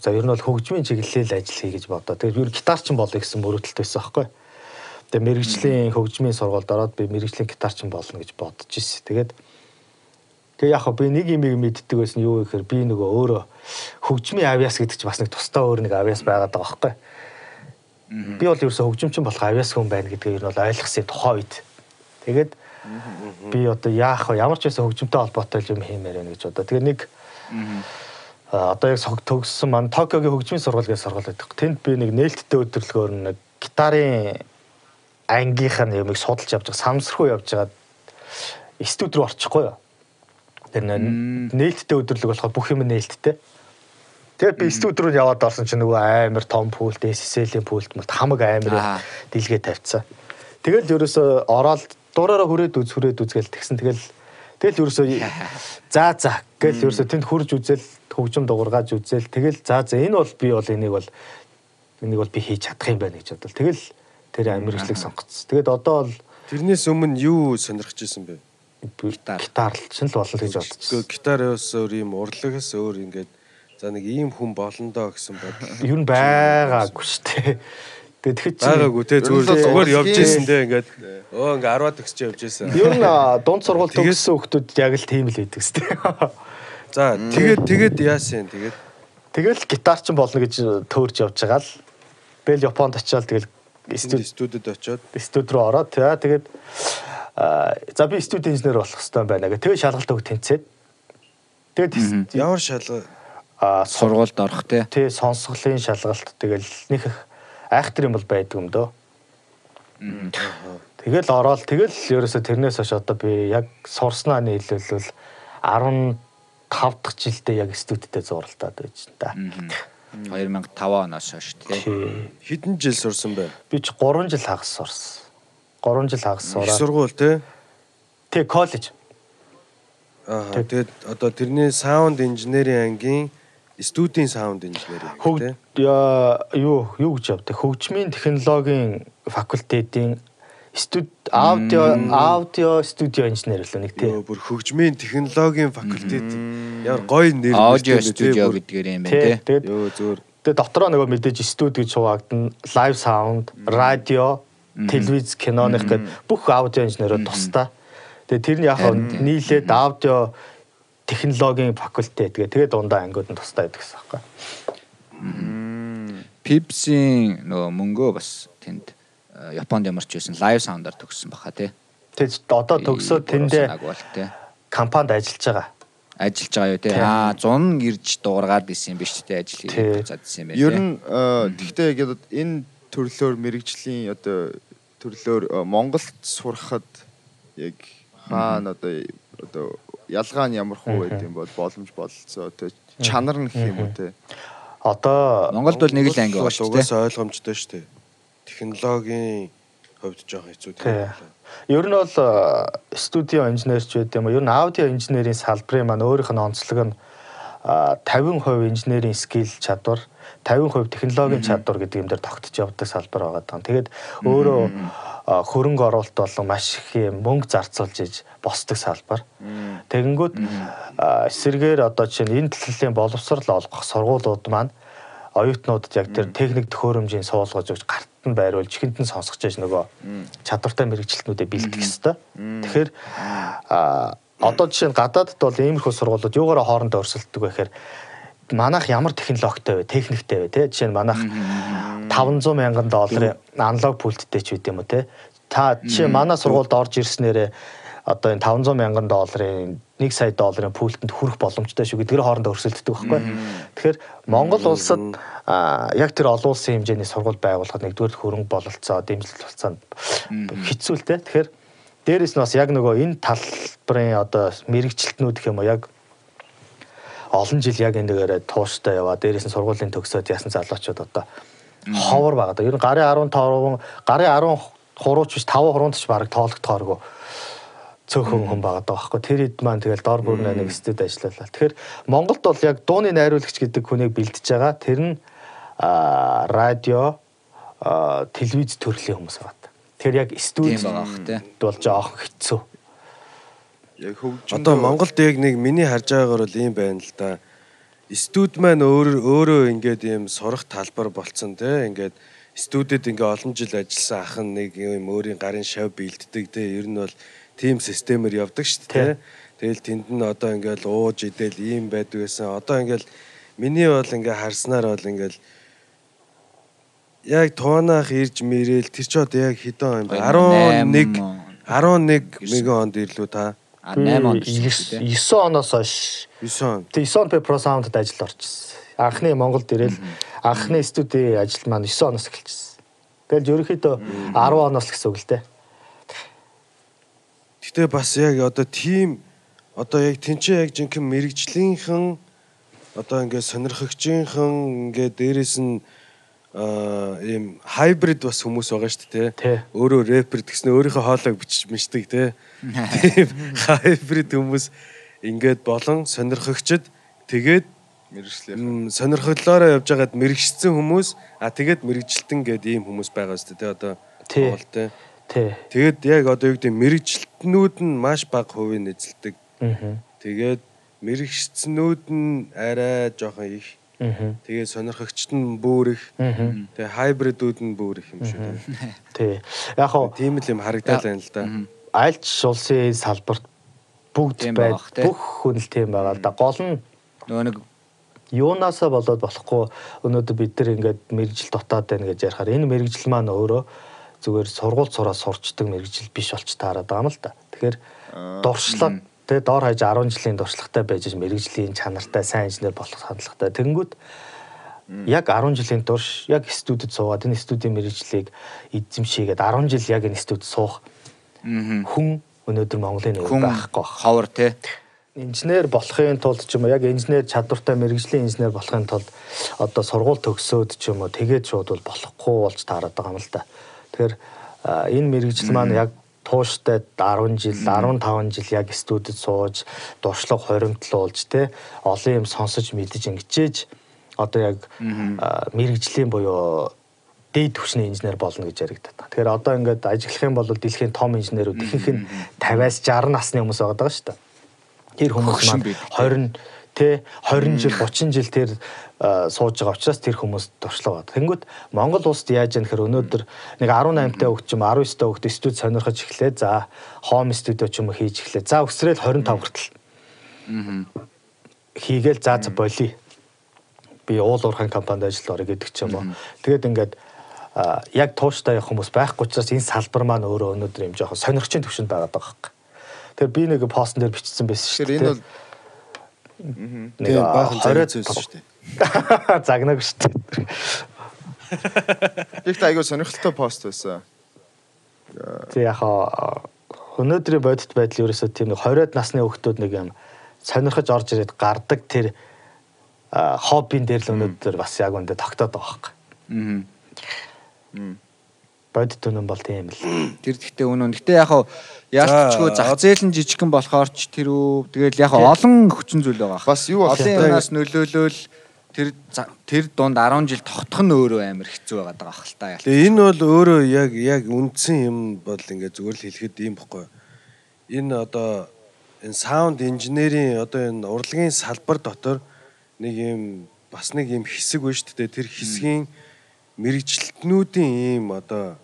за ер нь бол хөгжмийн чиглэлээр ажил хий гэж бодоо. Тэгээ ер нь гитарчин болъё гэсэн мөрөөдөлт байсан байхгүй. Тэгээ мэрэгжлийн хөгжмийн сургуульд ороод би мэрэгжлийн гитарчин болно гэж бодож ирсэн. Тэгээд Тэгээ яг би нэг юм мэддэг байсан юу гэхээр би нөгөө өөрөө хөгжмийн авиас гэдэг чинь бас нэг тусдаа өөр нэг авиас байгаад байгаа байхгүй. Би бол ерөөсө хөгжимчин болох авиас хүн байна гэдгийг ер нь бол ойлгосон тухай үед. Тэгээд би одоо яах вэ? Ямар ч байсан хөгжимтэй холбоотой юм хиймээр байна гэж одоо. Тэгээ нэг одоо яг сог төгссөн маань Токиогийн хөгжмийн сургууль гэж сургууль байдаг. Тэнд би нэг нээлттэй өдөрлөгөөр нэг гитарын ангийнх нь юмыг судалж явж байгаа, самсрхуу явж байгаа студ руу орчихгүй юу? Тэр нэ- нээлттэй өдөрлөг болохоор бүх юм нээлттэй. Тэгээд би студ руу яваад орсон чинь нөгөө амар том пулт, SSL-ийн пулт мэлт хамаг амар дэлгээ тавьцсан. Тэгэл ерөөсө ороод дуураараа хүрээд үз хүрээд үзгээл тэгсэн тэгэл тэгэл ерөөсө (laughs) за за гэл ерөөсө тэнд хурж үзэл хөгжим дуургааж үзэл тэгэл за за энэ бол би бол энийг бол энийг бол би хийж чадах юм байна гэж бодвол тэгэл тэр амирчлаг сонгоцсон. Тэгэд одоо бол тэрнээс өмнө юу сонирхож исэн бэ? Гитар гитарлчин л болно гэж бодсон. Гэхдээ гитараас өөр юм урлагаас өөр ингээд за нэг ийм хүн болно доо гэсэн бодол. Юу н байгаагүй шүү дээ. Тэгээд тэгэхэд чи Байгаагүй те нь зүгээр зүгээр явж исэн те ингээд өө ингээд 10-аад төгсч явж исэн. Нь а, дунд сургууль төгссөн хүмүүс яг л тийм л байдаг шүү дээ. За тэгээд тэгээд яасан тэгээд Тэгэл гитарчин болно гэж төөрж явж байгаа л. Бэл Японд очиад тэгэл студид очиод студ руу ороод тэгээ тэгээд за би студ инженер болох хэрэгтэй байна гэх. Тэгээ шалгалт өг тэнцээд. Тэгээд ямар шалга а сургуульд орох те тий сонсголын шалгалт тэгэл нэг их айхтар юм бол байдаг юм дөө. Тэгэл ороод тэгэл ерөөсө тэрнээс хойш одоо би яг сурснаа нийлүүлвэл 15 дахь жилдээ яг студидтэй зуралтаад байж та. 2005 оноос хойш те Тий. хэдэн жил сурсан бэ? Би ч 3 жил хагас сурсан. 3 жил хагас сураад. сургууль те. Тэг коллеж. Аа тэгээд одоо тэрний саунд инженерийн ангийн студийн саунд инженер тий. Хөгж яа, юу юу гэж явдаг? Хөгжмийн технологийн факультетийн студ аудио аудио студио инженер л нэг тий. Йоо бүр хөгжмийн технологийн факультет ямар гоё нэр Аудио тий, студио гэдгээр юм Тий. байна. Тэгээд Йоо зөөр тэгээд дотроо нөгөө мэдээж студ гэж хуваагдана. Лайв саунд, радио, телевиз, киноных гэд бүх аудио инженерүүд тусдаа. Тэгээд тэр нь яг нийлээд аудио технологийн факультет гэ тэгээд дундаа ангиуд нь тусдаа байдаг гэсэн юм байна. Pipsi нөгөө мөнгөө бас тэнд Японд ямарч байсан лайв саундаар төгссөн баха те. Тэгээд одоо төгсөөд тэндээ компанид ажиллаж байгаа. Ажиллаж байгаа юу те. Тий. Аа 100 ирж дуугаргаад исэн юм биш те ажил Тий. хийж буцаад исэн юм байна. Ер те. нь э, тэгтээ яг энэ төрлөөр мэрэгжлийн одоо төрлөөр э, Монголд сурахад яг хаана одоо одоо ялгаа нь ямар хуу байд юм бол боломж бололцоо тэ чанар нь гэх юм уу те. Одоо Монголд бол нэг л анги байна шүү те. угаасаа ойлгомжтой шүү дээ. Технологийн хувьд жоох хэцүү Тий. тийм. Ер нь бол э, студио инженерч байд юм уу? Ер нь аудио инженерийн салбарын маань өөрийнх нь онцлог нь а, 50% инженерийн скил чадвар 50% технологийн чадвар гэдэг юм дээр тогтож явдаг салбар байгаа. Даа. Тэгээд өөрөө хөрөнгө оруулалт болон маш их юм мөнгө зарцуулж иж босдог салбар. Тэгэнгүүт эсэргээр одоо жишээ нь энэ төлөвлийн боловсрал олгох сургуулиуд маань оюутнуудад яг тэр техник төхөөрөмжийн суулгаж өгч гарт нь байруулж ихэнд нь сонсгож яж нөгөө чадвартай мэрэгчлэтнүүдэд бэлтгэх ёстой. Тэгэхээр одоо жишээ нь гадаадд бол иймэрхүү сургуулиуд юугаараа хоорондоо өрсөлддөг вэ гэхээр манайх ямар технологитой вэ, техниктэй вэ те? Жишээ нь манайх 500 мянган долларын аналог пульттэй ч үт юм уу те? Та жишээ манай сургуульд орж ирснээрээ одоо энэ 500 мянган долларын 1 сая долларын пультэнд хүрэх боломжтой шүү гэдгээр хоорондоо өрсөлддөг байхгүй. Тэгэхээр Монгол улсад яг тэр олон улсын хэмжээний сургууль байгуулахад нэгдүгээр хөрөнгө бололцоо, дэмжлэл болцоонд хэцүү л те. Тэгэхээр дээрэс нь бас яг нөгөө энэ талбарын одоо мэрэгчлэтнүүд гэх юм уу яг олон жил яг энэ дээрээ тууштай яваа. Дээрээс нь сургуулийн төгсөөд ясан залуучууд одоо ховор байгаа. Ер нь гарын 15 гарын 13 ч биш 5 хуруунд ч баг тоологдохооргүй цөөхөн хүн байгаа даа байхгүй. Тэр хэд маань тэгэл дор бүрнэ нэг студ ажиллалаа. Тэгэхээр Монголд бол яг дууны найруулагч гэдэг хүнийг бэлдэж байгаа. Тэр нь радио телевиз төрлийн хүмүүс байгаа. Тэр яг студ Тийм байгаа хэцүү. Яг хөгжим Одоо Монголд яг нэг миний харж байгаагаар бол ийм байна л да. Студ маань өөр өөрөө ингээд ийм сурах талбар болцсон те. Ингээд студид ингээ олон жил ажилласан ах нэг юм өөрийн гарын шав бэлддэг те. Ер нь бол тим системээр явдаг шүү дээ. те. Тэгэл тэнд нь одоо ингээл ууж идэл ийм байдаг гэсэн. Одоо ингээл миний бол ингээ харснаар бол ингээл яг туунах ирж мэрэл тэр ч одоо яг хэдэн он юм бэ? 11 11 меган онд ирлүү та. А 8 онд шүү те. 9 оноос хойш 9 он. тэг 9 он Pro Sound-д ажил орчихсон. Анхны Монголд ирэл анхны студийн ажил маань 9 оноос эхэлчихсэн. Тэгэл ерөнхийдөө 10 оноос л гэсэн үг л дээ. Гэтэ бас яг одоо тийм одоо яг тэнцээ яг жинхэнэ мэрэгжлийнхэн одоо ингээд сонирхогчийнхэн ингээд дээрэс нь ийм хайбрид бас хүмүүс байгаа шүү дээ. Өөрөө рэпер гэснээр өөрийнхөө хоолойг тий. Тийм хайбрид хүмүүс ингээд болон сонирхогчд тэгээд мэрэгчлээ. сонирхолоороо явж байгаад мэрэгчсэн хүмүүс а тэгээд мэрэгжилтэн гээд ийм хүмүүс байгаа шүү дээ одоо. Монгол, тий. Тэгээд яг одоо юу гэдэг мэрэгчлэтнүүд нь маш бага хувийн эзэлдэг. Аа. Тэгээд мэрэгчснүүд нь арай жоохон их. Аа. Тэгээд сонирхогчт нь бүр их. Аа. Тэгээд хайбридүүд нь бүр их юм дээ. Тий. Яг хоо Тийм л юм харагдаад байна л да. Аль ч улсын салбарт бүгд тий. бүх хүн л тийм байгаа л да. Гол нь Нөгөө нэг юунаасаа болоод болохгүй өнөөдөр бид нар ингээд мэрэгжил дутаад байна гэж ярихаар энэ мэрэгжил маань өөрөө зүгээр сургууль сураа сурчдаг мэрэгжил биш болч таарад байгаа юм л да. Тэгэхээр дуршлаг тэ дор хаяж 10 жилийн дуршлагтай байж мэрэгжлийн чанартай сайн инженер болох хандлагатай. Тэнгүүд яг 10 жилийн турш яг студид суугаад энэ студийн мэрэгжлийг эзэмшийгээд 10 жил яг энэ студид суух. Хүн өнөөдөр Монголын хүн байхгүй байх. ховор те. инженер болохын тулд ч юм уу яг инженер чадвартай мэрэгжлийн инженер болохын тулд одоо сургууль төгсөөд ч юм уу тэгээд шууд бол болохгүй болж таарад байгаа юм л да. Тэгэхээр энэ мэрэгжил маань яг тууштай 10 жил 15 жил яг студид сууж дуршлаг хоримтлуулж те олон юм сонсож мэдэж ингэжээж одоо яг мэрэгжлийн буюу дээд түвшний инженер болно гэж яригдаад байна. Тэгэхээр одоо ингээд ажиллах юм бол дэлхийн том инженерүүд ихэнх нь 50-аас 60 насны хүмүүс байгаа шүү дээ. Тэр хүмүүс маань байдаг. 20 тэ 20 жил 30 жил тэр сууж байгаа учраас тэр хүмүүс туршлага бод. Тэнгүүд Монгол улсад яаж яах гэхээр өнөөдөр нэг 18 та хөгч юм 19 та хөгт студ сонирхож эхлэе. За хоум студио ч юм уу хийж эхлэе. За өсрөөл 25 хүртэл. Хийгээл за за болий би уул уурхайн компанид ажиллаж орё гэдэг ч юм уу. Тэгээд ингээд яг тууштай явах хүмүүс байхгүй учраас энэ салбар маань өөрөө өнөөдөр юм жоохон сонирхчийн төвшөнд байгаад байгаа хэрэг. Тэгэхээр би нэг постн дээр бичсэн байсан шүү Тэгэхээр дээ. энэ бол нэг баахан цагийн зүйлс шүү дээ. (laughs) загнаг шүү дээ. (laughs) их айгүй сонирхолтой пост байсан. Тэг яг өнөөдрийн бодит байдал ерөөсөө тийм нэг 20-од насны хүүхдүүд нэг юм сонирхож орж ирээд гардаг тэр хоббин дээр л өнөөдөр бас яг үндэ тогтоод байгаа хэрэг. Мгм. Бодит үнэн бол тийм л. Тэр гэхдээ үнэн. Гэтэ яг хаа яалтчгүй За, зах зээл нь жижигхэн болохоор ч тэр үү. Тэгэл яг олон хүчин зүйл байгаа. Бас юу болох вэ? юмнаас нөлөөлөөл тэр тэр дунд 10 жил тогтох нь өөрөө амар хэцүү байгаад байгаа хэл та. Тэгээ энэ бол өөрөө яг яг үндсэн юм бол ингээд зүгээр л хэлэхэд ийм бохгүй. Энэ одоо энэ саунд инженерийн одоо энэ урлагийн салбар дотор нэг юм бас нэг юм хэсэг байна шүү дээ. Тэр хэсгийн мэрэгчлэтнүүдийн ийм одоо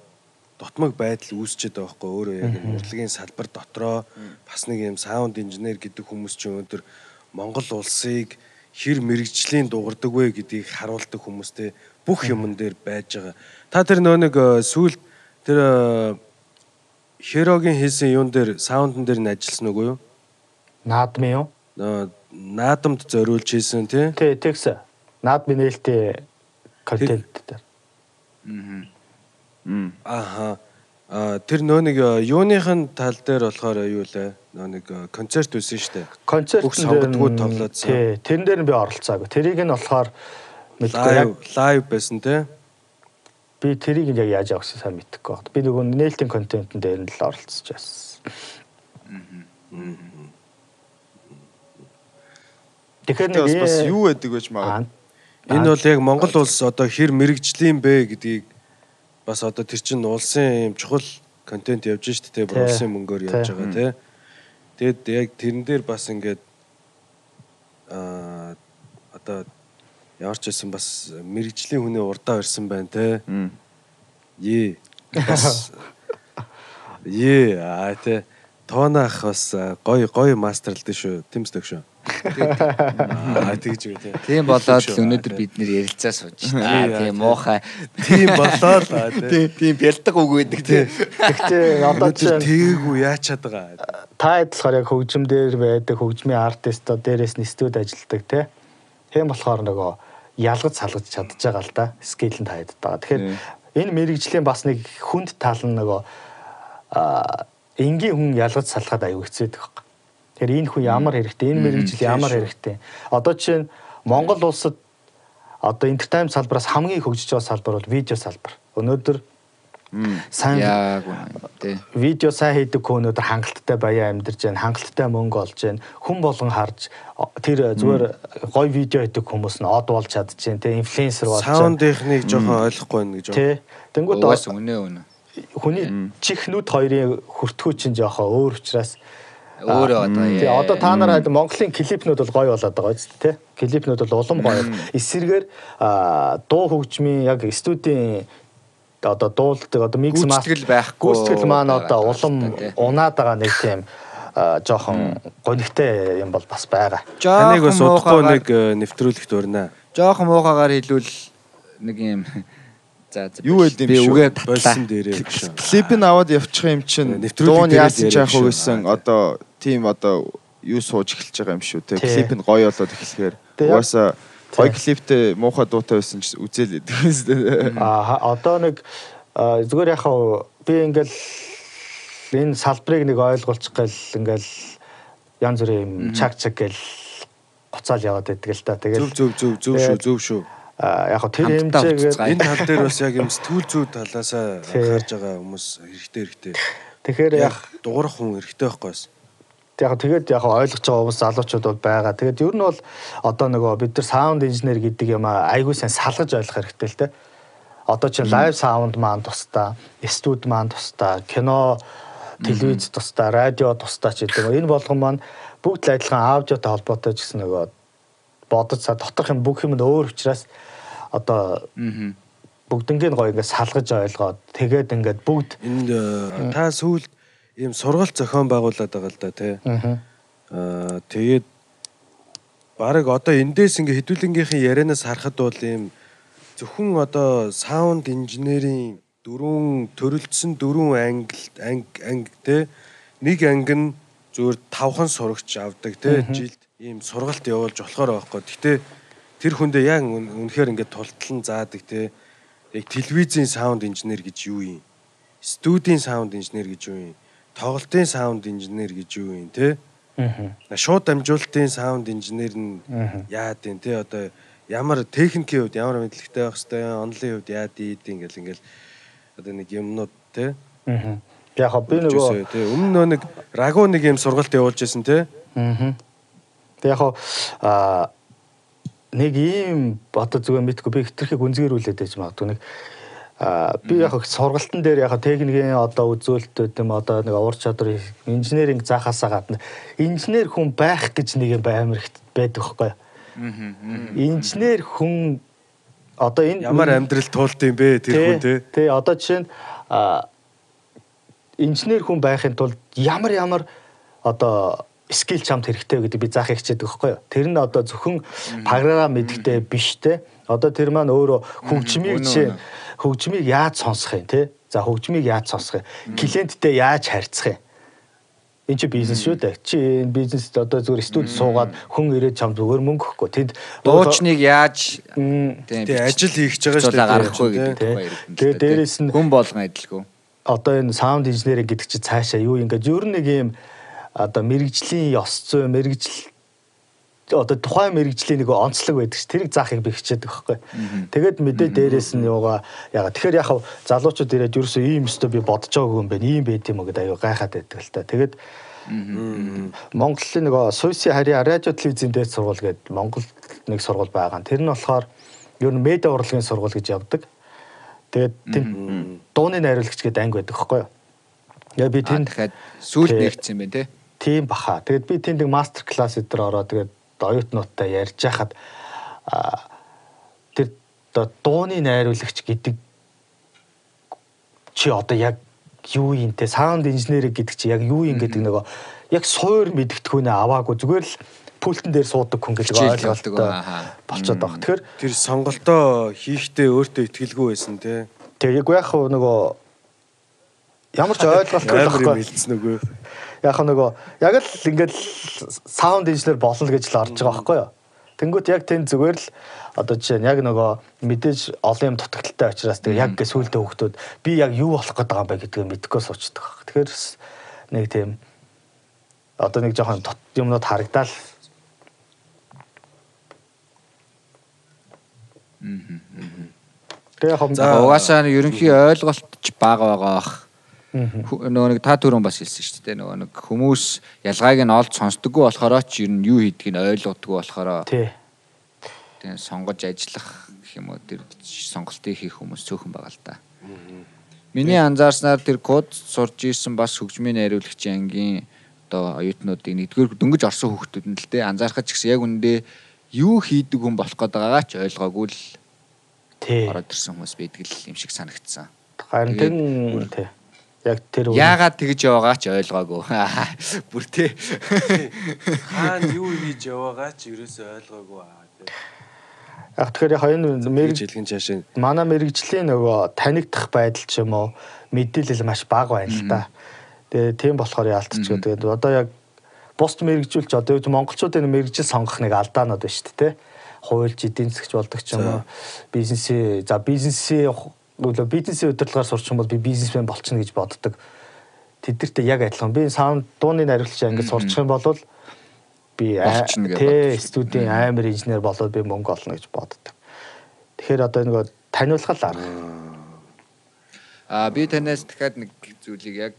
дутмаг байдал үүсчээд байгаа байхгүй өөрөө яг урлагийн салбар дотроо бас нэг юм саунд инженер гэдэг хүмүүс чинь өнөөдөр Монгол улсыг хэр мэрэгжлийн дуурдаг вэ гэдгийг харуулдаг хүмүүстэй бүх юмн дээр байж байгаа. Та тэр нөө нэг э, сүүл тэр э, Херогийн хийсэн юун дээр саундн дээр нь ажилласан үгүй юу? Наадмын юу? Наадамд зориулж хийсэн тий. Тэ тэгс. Наадмын нээлттэй контент дээр. Ааха. А тэр нөө нэг э, юуныхын тал дээр болохоор юу лээ? Нөө нэг э, концерт байсан шүү дээ. Концерт Бүх сонгодгууд тоглоодсан. Тий, тэрэн дээр нь би оролцоогүй. Тэрийг нь болохоор мэдгүй яг Лайв байсан тий. би тэрийг нь яг яаж авах гэсэн сайн мэдэхгүй байна. Би нөгөө нээлтийн контентын дээр нь л оролцож байсан. Тэгэхээр нэг бас э- юу байдаг гэж магад. Аа, Энэ бол яг Монгол улс одоо хэр мэрэгжлийн бэ гэдгийг бас одоо тэр чинь улсын юм чухал контент явж штэ те бүр улсын мөнгөөр явж байгаа те. Тэгэд яг тэрэн дээр бас ингээд аа одоо ямар ч байсан бас мэрэгжлийн хүний урдаа ирсэн байна те. Е. Бас Е аа те. Тоонах бас гоё гоё мастерлдээ шүү. Тэмсдэг шүү. Аа тэгж үү те. Тийм болоод өнөөдөр бид нэр ярилцаа сууж байна. тий. Тийм муухай. Тийм болоод аа те. Тийм бэлдэг үг байдаг тийм. Гэхдээ одоо чинь тээгүү яачаад байгаа. та болохоор яг хөгжим дээр байдаг хөгжмийн артистоо дээрээс нь студ ажилдаг тий. Тийм болохоор нөгөө ялгаж салгаж чадж байгаа л да. Скил нь таад байгаа. Тэгэхээр энэ мэрэгжлийн бас нэг хүнд тал нь нөгөө а энгийн хүн ялгаж салгаад аюу хэцээдэг. Тэгэхээр энэ хүн ямар хэрэгтэй, энэ мэрэгжил ямар хэрэгтэй. Одоо чинь Монгол улсад одоо entertainment салбараас хамгийн хөгжиж байгаа салбар бол видео салбар. Өнөөдөр сайн видео сайн хийдэг хүн өнөөдөр хангалттай баян амьдарч байна, хангалттай мөнгө олж байна. Хүн болгон харж тэр зүгээр гоё видео хийдэг хүмүүс нь од болж чадж байна, тэ инфлюенсер болж байна. Саундынхныг жоохон ойлгохгүй байна гэж. Тэ. Тэнгүүд Угаас үнэ үнэ. хүний чих нүд хоёрын хүртгүү чинь жоохон өөр учраас Өөрөө одоо Тий, одоо та нараа Монголын клипнүүд бол гоё болоод байгаа дээ, тий? Клипнүүд бол улам гоё. Эсвэргээр а, дуу хөгжмийн яг студийн одоо дуулдаг одоо микс Гүйцэтгэл байхгүй гүйцэтгэл маань одоо улам унаад байгаа нэг тийм а, жоохон гонигтай юм бол бас байгаа. Таныг бас удахгүй нэг э, нэвтрүүлэгт өрнө. жоохон муухагаар хэлвэл нэг юм за Юу байд юм би шүү? Болсон дээрээ гэж. Клипийг аваад явчих юм чинь дуун дээрээс яасан ч яах вэ гэсэн одоо тийм одоо юу сууж эхэлж байгаа юм шүү те клип нь гоё болоод эхлэхээр угаасаа гоё клиптэй муухай дуутай байсан ч үзэл идэг юм шүү дээ. А ха- одоо нэг зүгээр яхаа би ингээл энэ салбарыг нэг ойлгуулчих гэл ингээл янз бүрийн юм чаг чаг гэл гоцаал яваад байдаг л та. Зөв Тэгэл зөв зөв зөв шүү зөв шүү. а, яг хөө тэр хэмжээгээр. Энэ тал дээр бас яг юм сэтгүүл зүй талаасаа анхаарж байгаа хүмүүс хэрэгтэй хэрэгтэй. Тэгэхээр яг дуурах хүн эрэгтэй байхгүй бас. Яг тэгээд яг ойлгож байгаа хүмүүс залуучууд бол байгаа. Тэгээд ер нь бол одоо нөгөө бид нар саунд инженер гэдэг юм айгүй сайн салгаж ойлгох хэрэгтэй л те. Одоо чинь лайв саунд маань тусдаа, студ маань тусдаа, кино, телевиз тусдаа, радио тусдаа ч гэдэг. Энэ болгон маань бүгд л адилхан аудиотой холбоотой ч гэсэн нөгөө бодож са доторх юм бүх юм нь өөр учраас одоо бүгднийг гоё ингээд салгаж ойлгоод тэгээд ингээд бүгд Энд э, та сүүлд ийм сургалт зохион байгуулад байгаа л да тий. Аа тэгээд баг одоо эндээс ингээ хэдүүлэнгийнхэн ярианаас харахад бол ийм зөвхөн одоо саунд инженерийн дөрвөн төрөлдсөн дөрвөн англи анги анги те нэг анги нь зүгээр тавхан сурагч авдаг те жилд ийм сургалт явуулж болохоор байхгүй. Гэтэ тэр хүндээ яг үн- үнэхээр ингээд тултлан заадаг те яг телевизийн саунд инженер гэж юу юм? Студийн саунд инженер гэж юу юм? Тоглолтын саунд инженер гэж юу юм те? Аа. Шууд дамжуулалтын саунд инженер нь яад юм те одоо ямар техникийн хувьд ямар мэдлэгтэй байх хэвээр онлын хувьд яад ийд ингээл ингээл одоо нэг юмнууд те Аа. Яг би нөгөө өмнө нөө нэг рагу нэг юм сургалт явуулж байсан те Аа. Тэг яг хоо а нэг ийм одоо зүгээр мэдгүй би хитрхийг үнзгэрүүлээд байж магадгүй нэг би яг хөө сургалтын дээр яг техникийн одоо үзүүлэлтүүд юм одоо нэг ур чадвар инженеринг заахаасаа гадна. Инженер хүн байх гэж нэг юм амар их байдаг байхгүй инженер хүн одоо энэ ямар амьдрал туулд юм бэ тэр хүн те Тий, одоо жишээ нь инженер хүн байхын тулд ямар ямар одоо скил чамд хэрэгтэй гэдэг би заах хичээдэг байхгүй юу. Тэр нь одоо зөвхөн програм мэддэг биш те. Одоо тэр маань өөрөө хөгжмийг жишээ хөгжмийг яаж сонсох юм те. За хөгжмийг яаж сонсох юм. Клиенттэй яаж харьцах юм. Энд чи бизнес шүү дээ. Чи энэ бизнест одоо зүгээр студ суугаад хүн ирээд чам зүгээр мөнгө өгөхгүй. Тэнд дуучныг яаж тийм ажил хийх гэж байгаа шүү дээ. гаргахгүй те. гэдэг ирдэн. Тэгээ дээрэс нь- хүн болгон адилгүй. одоо энэ саунд инженеринг гэдэг чинь цаашаа юу ингээд ер нь нэг юм одоо мэрэгжлийн ёс зүй мэрэгжил одоо тухайн мэрэгжлийн нэг онцлог байдаг ш тэрийг заахыг би хичээдэг байхгүй. Тэгээд мэдээ дээрээс нь юугаа яга тэгэхээр яг залуучууд ирээд ерөөсөө ийм өстө би бодож байгаагүй юм байна. Ийм байт юм уу гэдэг аюу гайхаад байдаг л та. Тэгээд Монголын нөгөө Суйси харьяа радио телевизийн дээд сургууль гэдэг Монгол нэг сургууль байгаа. Тэр нь болохоор ер нь медиа урлагийн сургууль гэж явдаг. Тэгээд дууны найруулагч гэдэг анги байдаг байхгүй юу? Яа би тэнд дахиад нэгдсэн юм байна те. Тийм баха. Тэгээд би тэнд нэг мастер класс өдр ороо тэгээд оюутнуудтай ярьж хахад тэр дууны найруулагч гэдэг чи одоо яг юу юм те саунд инженеринг гэдэг чи яг юу юм гэдэг нөгөө яг суур мэдгэдэггүйнээ аваагүй зүгээр л пультэн дээр суудаг хүн гэдэг ойлголттой болчиход байгаа. Тэгэхээр Тэр сонголтоо хийхдээ өөртөө ихтгэлгүй байсан те. тэгээ яг яг нөгөө ямар ч ойлголтгүй байхгүй. хэлсэн үгүй. Яг хөө нөгөө яг л ингээд саунд инженер болно гэж л орж байгаа байхгүй юу? Тэнгүүт яг тэнд зүгээр л одоо жишээ нь яг нөгөө мэдээж олон юм дутагдaltaй учраас тэгээ яг гээ сүултээ хөхтүүд би яг юу болох гээд байгаа юм бэ гэдгийг мэдэхгүй суучдаг баг. Тэгэхээр нэг тийм одоо нэг жоохон юмнууд харагдаал Тэгээ яг За, Угаасаа ерөнхий ойлголт ч бага байгаа бах. Нөгөө нэг та түрүүн бас хэлсэн шүү дээ. Нөгөө нэг хүмүүс ялгааг нь олж сонсдоггүй болохоор ч ер нь юу хийдгийг нь ойлгодоггүй болохоор тий. тийм сонгож ажиллах гэх юм уу тэр сонголтыг хийх хүмүүс цөөхөн байгаа л да. Миний анзаарснаар тэр код сурж ирсэн бас хөгжмийн найруулагчийн ангийн одоо оюутнуудыг нэгдүгээр дөнгөж орсон хүүхдүүд нь л дээ анзаархаж гэсэн яг үндэ юу хийдэг хүн болох гээд байгаагаа ч ойлгоогүй л Тий. ороод ирсэн хүмүүс байдаг л юм шиг санагдсан. Харин тий. Яг тэр Яагаад тэгж яваагаа ч ойлгоогүй. (laughs) Бүр тээ. Хаана юу хийж яваагаа ч ерөөсөй ойлгоогүй. Яг тэгэхээр яг энэ Мэрэг мэрэг жилхэн чаашаа манай мэрэгжлийн нөгөө танигдах байдал ч юм уу мэдээлэл маш бага байна л да. Тэгээ тийм болохоор яалтчгүй. Тэгээд одоо яг бусд мэрэгжүүлч одоо юу монголчуудын мэрэгжил сонгох нэг алдаанууд байна шүү дээ. Хуульч эдийн засгч болдог ч юм уу. Бизнесээ за бизнесээ өглөө бизнесийн удирдлагаар сурч юм бол би бизнесмен болчихно гэж боддог. Тэдэртээ яг адилхан. Би саунд дууны найруулагч ангид сурчих юм бол би тий студийн амар инженер болоод би мөнгө олно гэж боддог. Тэгэхээр одоо нөгөө таниулах л арга. Аа би танаас дахиад нэг зүйлийг яг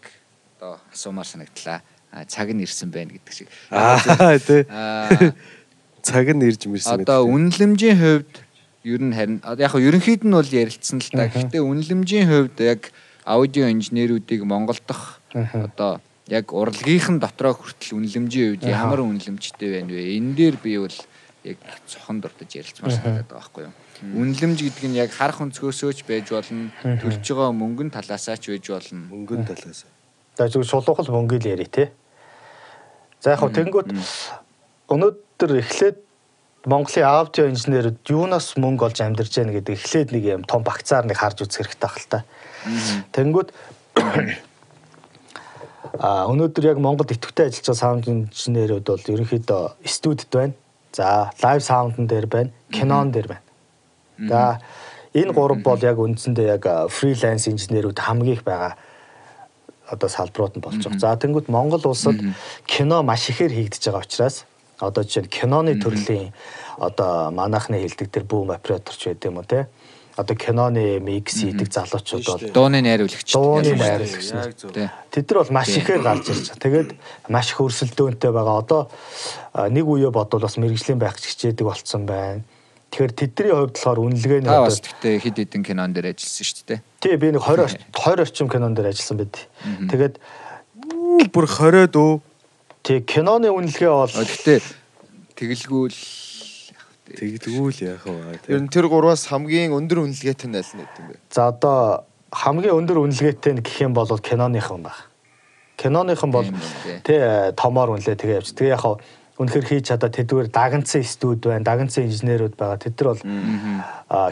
одоо асуумаар санагдлаа. Цаг нь ирсэн байна гэдэг шиг. Аа тий. Аа (laughs) Цаг нь ирж мэрсэн. одоо үнэлэмжийн хувьд ер нь харин яг ерөнхийд нь бол ярилцсан л та. Гэхдээ үнэлэмжийн хувьд яг аудио инженерүүдийг Монгол дахь одоо яг урлагийнхан дотроо хүртэл үнэлэмжийн хувьд ямар үнэлэмжтэй байна вэ? Энэ дээр би бол яг цохон дурдж ярилцмаар санагдаад байгаа байхгүй юу? Үнэлэмж гэдэг нь яг харах өнцгөөсөөч байж болно, төлж байгаа мөнгөн талаасаач байж болно. мөнгөн талаас. За зөв шулуухал мөнгө л яри те. За яг хөө тэнгууд өнөөдөр эхлээд Монголын аудио инженерүүд юунаас мөнгө олж амьдарч яана гэдэг эхлээд нэг юм том багцаар нэг харж үзэх хэрэгтэй байх л та. Тэнгүүд (coughs) а өнөөдөр яг Монголд идэвхтэй ажиллаж байгаа саунд инженерүүд бол ерөнхийдөө студид байна. За лайв саундн дээр байна, кинон дээр байна. За энэ гурав бол яг үндсэндээ яг фриланс инженерүүд хамгийн их байгаа одоо салбарууд нь болж байгаа. За тэнгууд Монгол улсад кино маш ихээр хийгдэж байгаа учраас одоо жишээ нь киноны төрлийн одоо манайхны хэлдэг тэр бүүм операторч байд юм уу те одоо киноны микс хийдэг залуучууд бол Дууны найруулагч. дууны найруулагч. Тэд нар бол маш ихээр гарч ирж байгаа. Тэгээд маш их өрсөлдөөнтэй байгаа. Одоо нэг үе бодвол бас мэрэгжлийн байх ч хичээдэг болцсон байна. Тэгэхээр тэдний хувьд болохоор үнэлгээ нь одоо гэхдээ хэд хэдэн кинон дээр ажилласан шүү дээ. тий би нэг 20 орчим- 20 орчим кинон дээр ажилласан байд. Тэгээд Бүр 20 дөө тий киноны үнэлгээ бол Гэхдээ тэгэлгүүл тэгдгүүл яах вэ? Ер нь тэр гурваас хамгийн өндөр үнэлгээтэй нь аль нь гэдэг юм бэ? За одоо хамгийн өндөр үнэлгээтэй нь гэх юм бол киноныхан байна. Киноныхан бол Тийм байна, тий. томоор үнэлээ тэгээ явж. Тэгээ яг хав үнэхэр хийж чадаа тэдгээр дагнцсан студ байна, дагнцсан инженерүүд байгаа. Тэд нар бол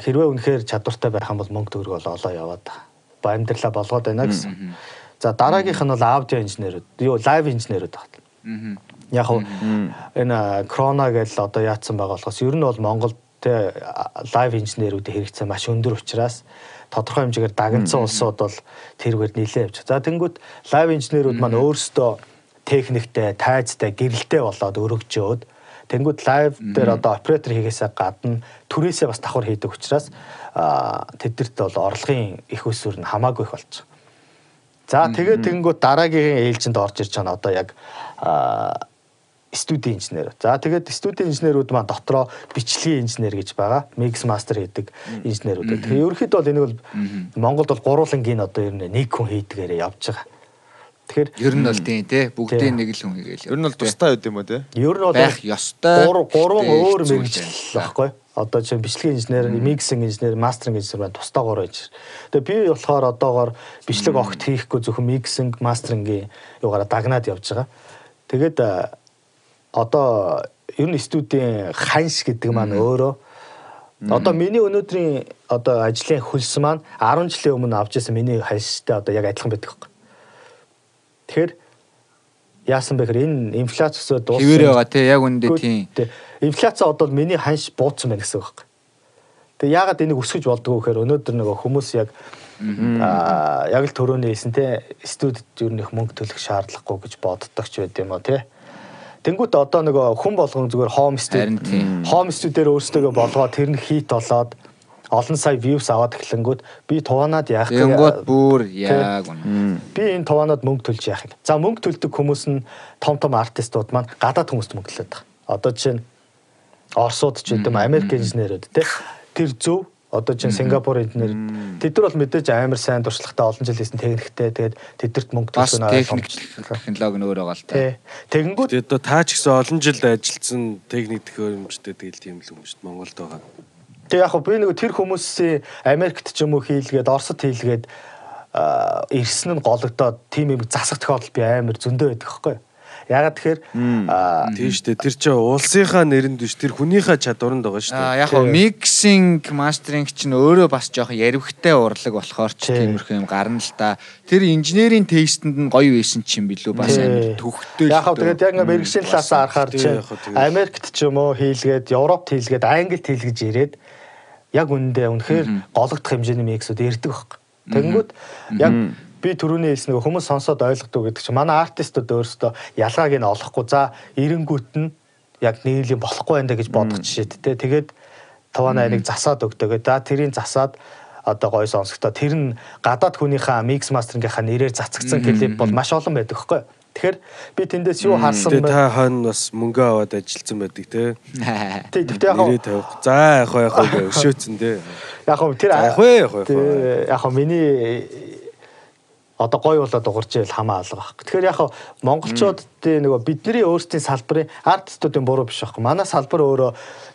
хэрвээ үнэхээр чадвартай байх юм бол мөнгө төгрөг бол олоо яваад. Ба амьдралаа болгоод байна гэсэн. За дараагийнх нь бол аудио инженерүүд, юу лайв инженерүүд байна. Яг хав энэ крона гэж одоо яатсан байгаа болохоос ер нь бол Монголд те лайв инженерүүдийн хэрэгцээ маш өндөр учраас тодорхой хэмжээгээр дагнцсан улсууд бол тэргээр нилээ явж. За тэнгууд лайв инженерүүд маань өөрсдөө техниктэй, тайзтай, гэрэлтэй болоод өргөжөөд тэнгууд лайв дээр одоо оператор хийгээсээ гадна түрээсээ бас давхар хийдэг учраас тэдэрт бол орлогын их өсвөр нь хамаагүй их болж байгаа. За тэгээд тэгэнгүүт дараагийн ээлжинд орж ирж байгаа нь одоо яг студийн инженер. За тэгээд студийн инженерүүд маань дотроо бичлэгийн инженер гэж байгаа. Mix master хийдэг инженерүүд. Тэгэхээр ерөөхдөө бол энийг бол Монголд бол гурвангийн одоо ер нь нэг хүн хийдгээрээ явж байгаа. Тэгэхээр Ер нь бол тийм тий бүгдийн нэг л хүн хийгээл. Ер нь бол тустай байд юм уу те? ер нь бол байх ёстой. гур- гурван Тий, өөр мэрэгжил байхгүй. Одоо чинь бичлэгийн инженер, миксинг инженер, мастеринг инженер байна. Тусдаа гурван инженер. Тэгээ би болохоор одоогоор бичлэг огт хийхгүй зөвхөн миксинг, мастерингийн юугаараа дагнаад явж байгаа. Тэгээд одоо ер нь студийн ханш гэдэг маань өөрөө Одоо миний өнөөдрийн одоо ажлын хөлс маань 10 жилийн өмнө авч ирсэн миний ханштай одоо яг адилхан байдаг байхгүй. Тэгэхээр яасан бэ гэхээр энэ инфляц өсөө дууссан. Хэвээр байгаа тий яг үндэ. Тий. Инфляц одоо миний ханш бууцсан байна гэсэн үг байхгүй. Тэгээ яагаад энийг өсгөж болдгоо гэхээр өнөөдөр нөгөө хүмүүс яг аа яг л төрөний хэлсэн те студид ер нь их мөнгө төлөх шаардлагагүй гэж боддог ч байд юм уу те. Тэнгүүт одоо нөгөө хүн болгон зүгээр home studio home studio-ээр өөрсдөө болгоод тэр нь хит болоод олон сая views аваад эхлэнгүүт би туваанаад яах Тэнгууд бүр яг үнэ. би энэ туваанаад мөнгө төлж яах юм. За мөнгө төлдөг хүмүүс нь том том артистууд маань гадаад хүмүүст мөнгө төлөд байгаа. Одоо жишээ нь Оросууд ч гэдэм Америк инженерүүд те тэр зөв одоо чинь Сингапур инженер тэд нар бол мэдээж амар сайн туршлагатай олон жил хийсэн техниктэй тэгээд тэдэрт мөнгө төлөх нь ойлгомжтой. технологи нь өөр байгаа л та. Тэгэнгүүт Тэгээд одоо таа ч гэсэн олон жил ажилласан техник төхөөрөмжтэй тэгэл тийм л юм шүү дээ Монголд байгаа. тэг яг би нэг тэр хүмүүсийн Америкт ч юм уу хийлгээд Оросд хийлгээд ирсэн нь гологдоод тийм юм засах тохиолдол би амар зөндөө байдаг байхгүй юу? Ягаад тэгэхээр Тийм шүү дээ. Тэр чинь улсынхаа нэрэнд биш тэр хүнийхээ чадварнд байгаа шүү дээ. яг хоо миксинг, мастеринг чинь өөрөө бас жоохон яривхтай урлаг болохоор ч Тий. тиймэрхүү юм гарна л та. Тэр инженерийн тейстэнд нь гоё байсан ч юм билүү бас амар төвхтэй Яг дөө. тэгээд яг ингээ мэрэгшин талаас харахаар тий, чи яг хав тэгээд. Америкт ч юм уу хийлгээд, Европт хийлгээд, Англид хийлгэж ирээд яг үндэ үнэхээр гологдох хэмжээний миксүүд ирдэг байхгүй. Тэгэнгүүт яг би түрүүний хэлсэн нэг хүмүүс сонсоод ойлгодог гэдэг чинь манай артистууд өөрсдөө ялгааг нь олохгүй за эренгүүт нь яг нийлэн болохгүй байна гэж бодох жишээд те тэгээд таваанаа нэг засаад өгдөг. За тэрийг засаад одоо гой сонсогдоо тэр нь гадаад хүнийхээ микс мастерингийнхаа нэрээр цацгдсан клип бол маш олон байдаг хгүй. Тэгэхээр би тэндээс юу харсан бэ? та хойно бас мөнгө аваад ажилласан байдаг те. (laughs) Тий, тэгтээ яг Нэрээ тавих. За яг яг өшөөцөн те. яг хөө (laughs) тэр яг яг яг. Тий, миний одоо гой болоод угарч ийл хамаа алга баг. Тэгэхээр яг хөө монголчуудын нөгөө бидний өөрсдийн салбарын артистуудын буруу биш байхгүй. Манай салбар өөрөө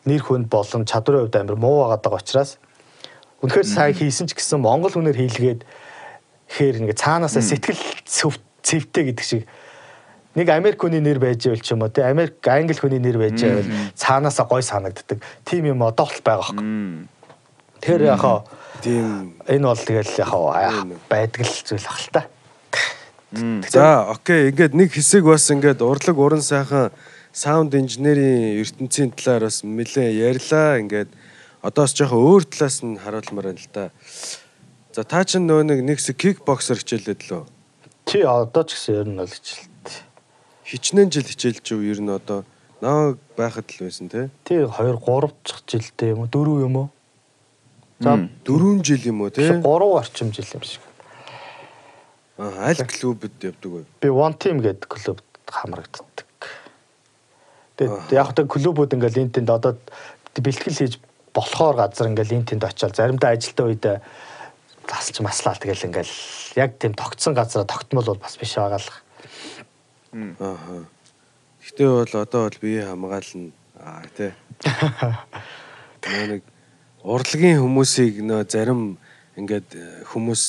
нэр хүнд болон чадварын хувьд амар муу байгаад байгаа учраас үнэхээр сайн хийсэн ч гэсэн монгол хүнээр хийлгээд хээр ингээ цаанаасаа сэтгэл цэв- цэвтэй гэдэг шиг нэг Америк хүний нэр байж байвал ч юм уу тий Америк англи хүний нэр байж байвал цаанаасаа гой санагддаг. Тим юм одоо л байгаа байхгүй. Тэр яг хаа Тийм. энэ бол тэгэл яг хаа Тийм. байдаг л зүйл ах л та. За окей ингээд нэг хэсэг бас ингээд урлаг уран сайхан саунд инженерийн ертөнцийн талаар бас нэлээ ярьлаа ингээд одоос жоохон өөр талаас нь харуулмаар байна л да. За та чинь нөгөө нэг нэг кикбоксер хичээлээд лөө. Чи одоо ч гэсэн ер нь бол хичээлт. Хичнээн жил хичээлж юу ер нь одоо наа байхад л байсан те. Тий 2 3 дахь жилдээ юм уу 4 юм уу? За 4 жил юм уу те. 3 орчим жил юм шиг. Аа, Аль клубэд явдаг вэ? Би One Team гэдэг клубт хамрагддаг. Тэгээд яг тэ клубүүд ингээл энэ тэнд одоо бэлтгэл хийж болохоор газар ингээл энэ тэнд очиад заримдаа ажилтаа үедээ тасч маслаа тэгэл ингээл яг тийм тогтсон газараа тогтмол бол бас биш байгаа л. Аа. Гэтэ бол одоо бол бие хамгаална. Аа тий. (laughs) Нэг урлагийн хүмүүсийг нөө зарим ингээд э, хүмүүс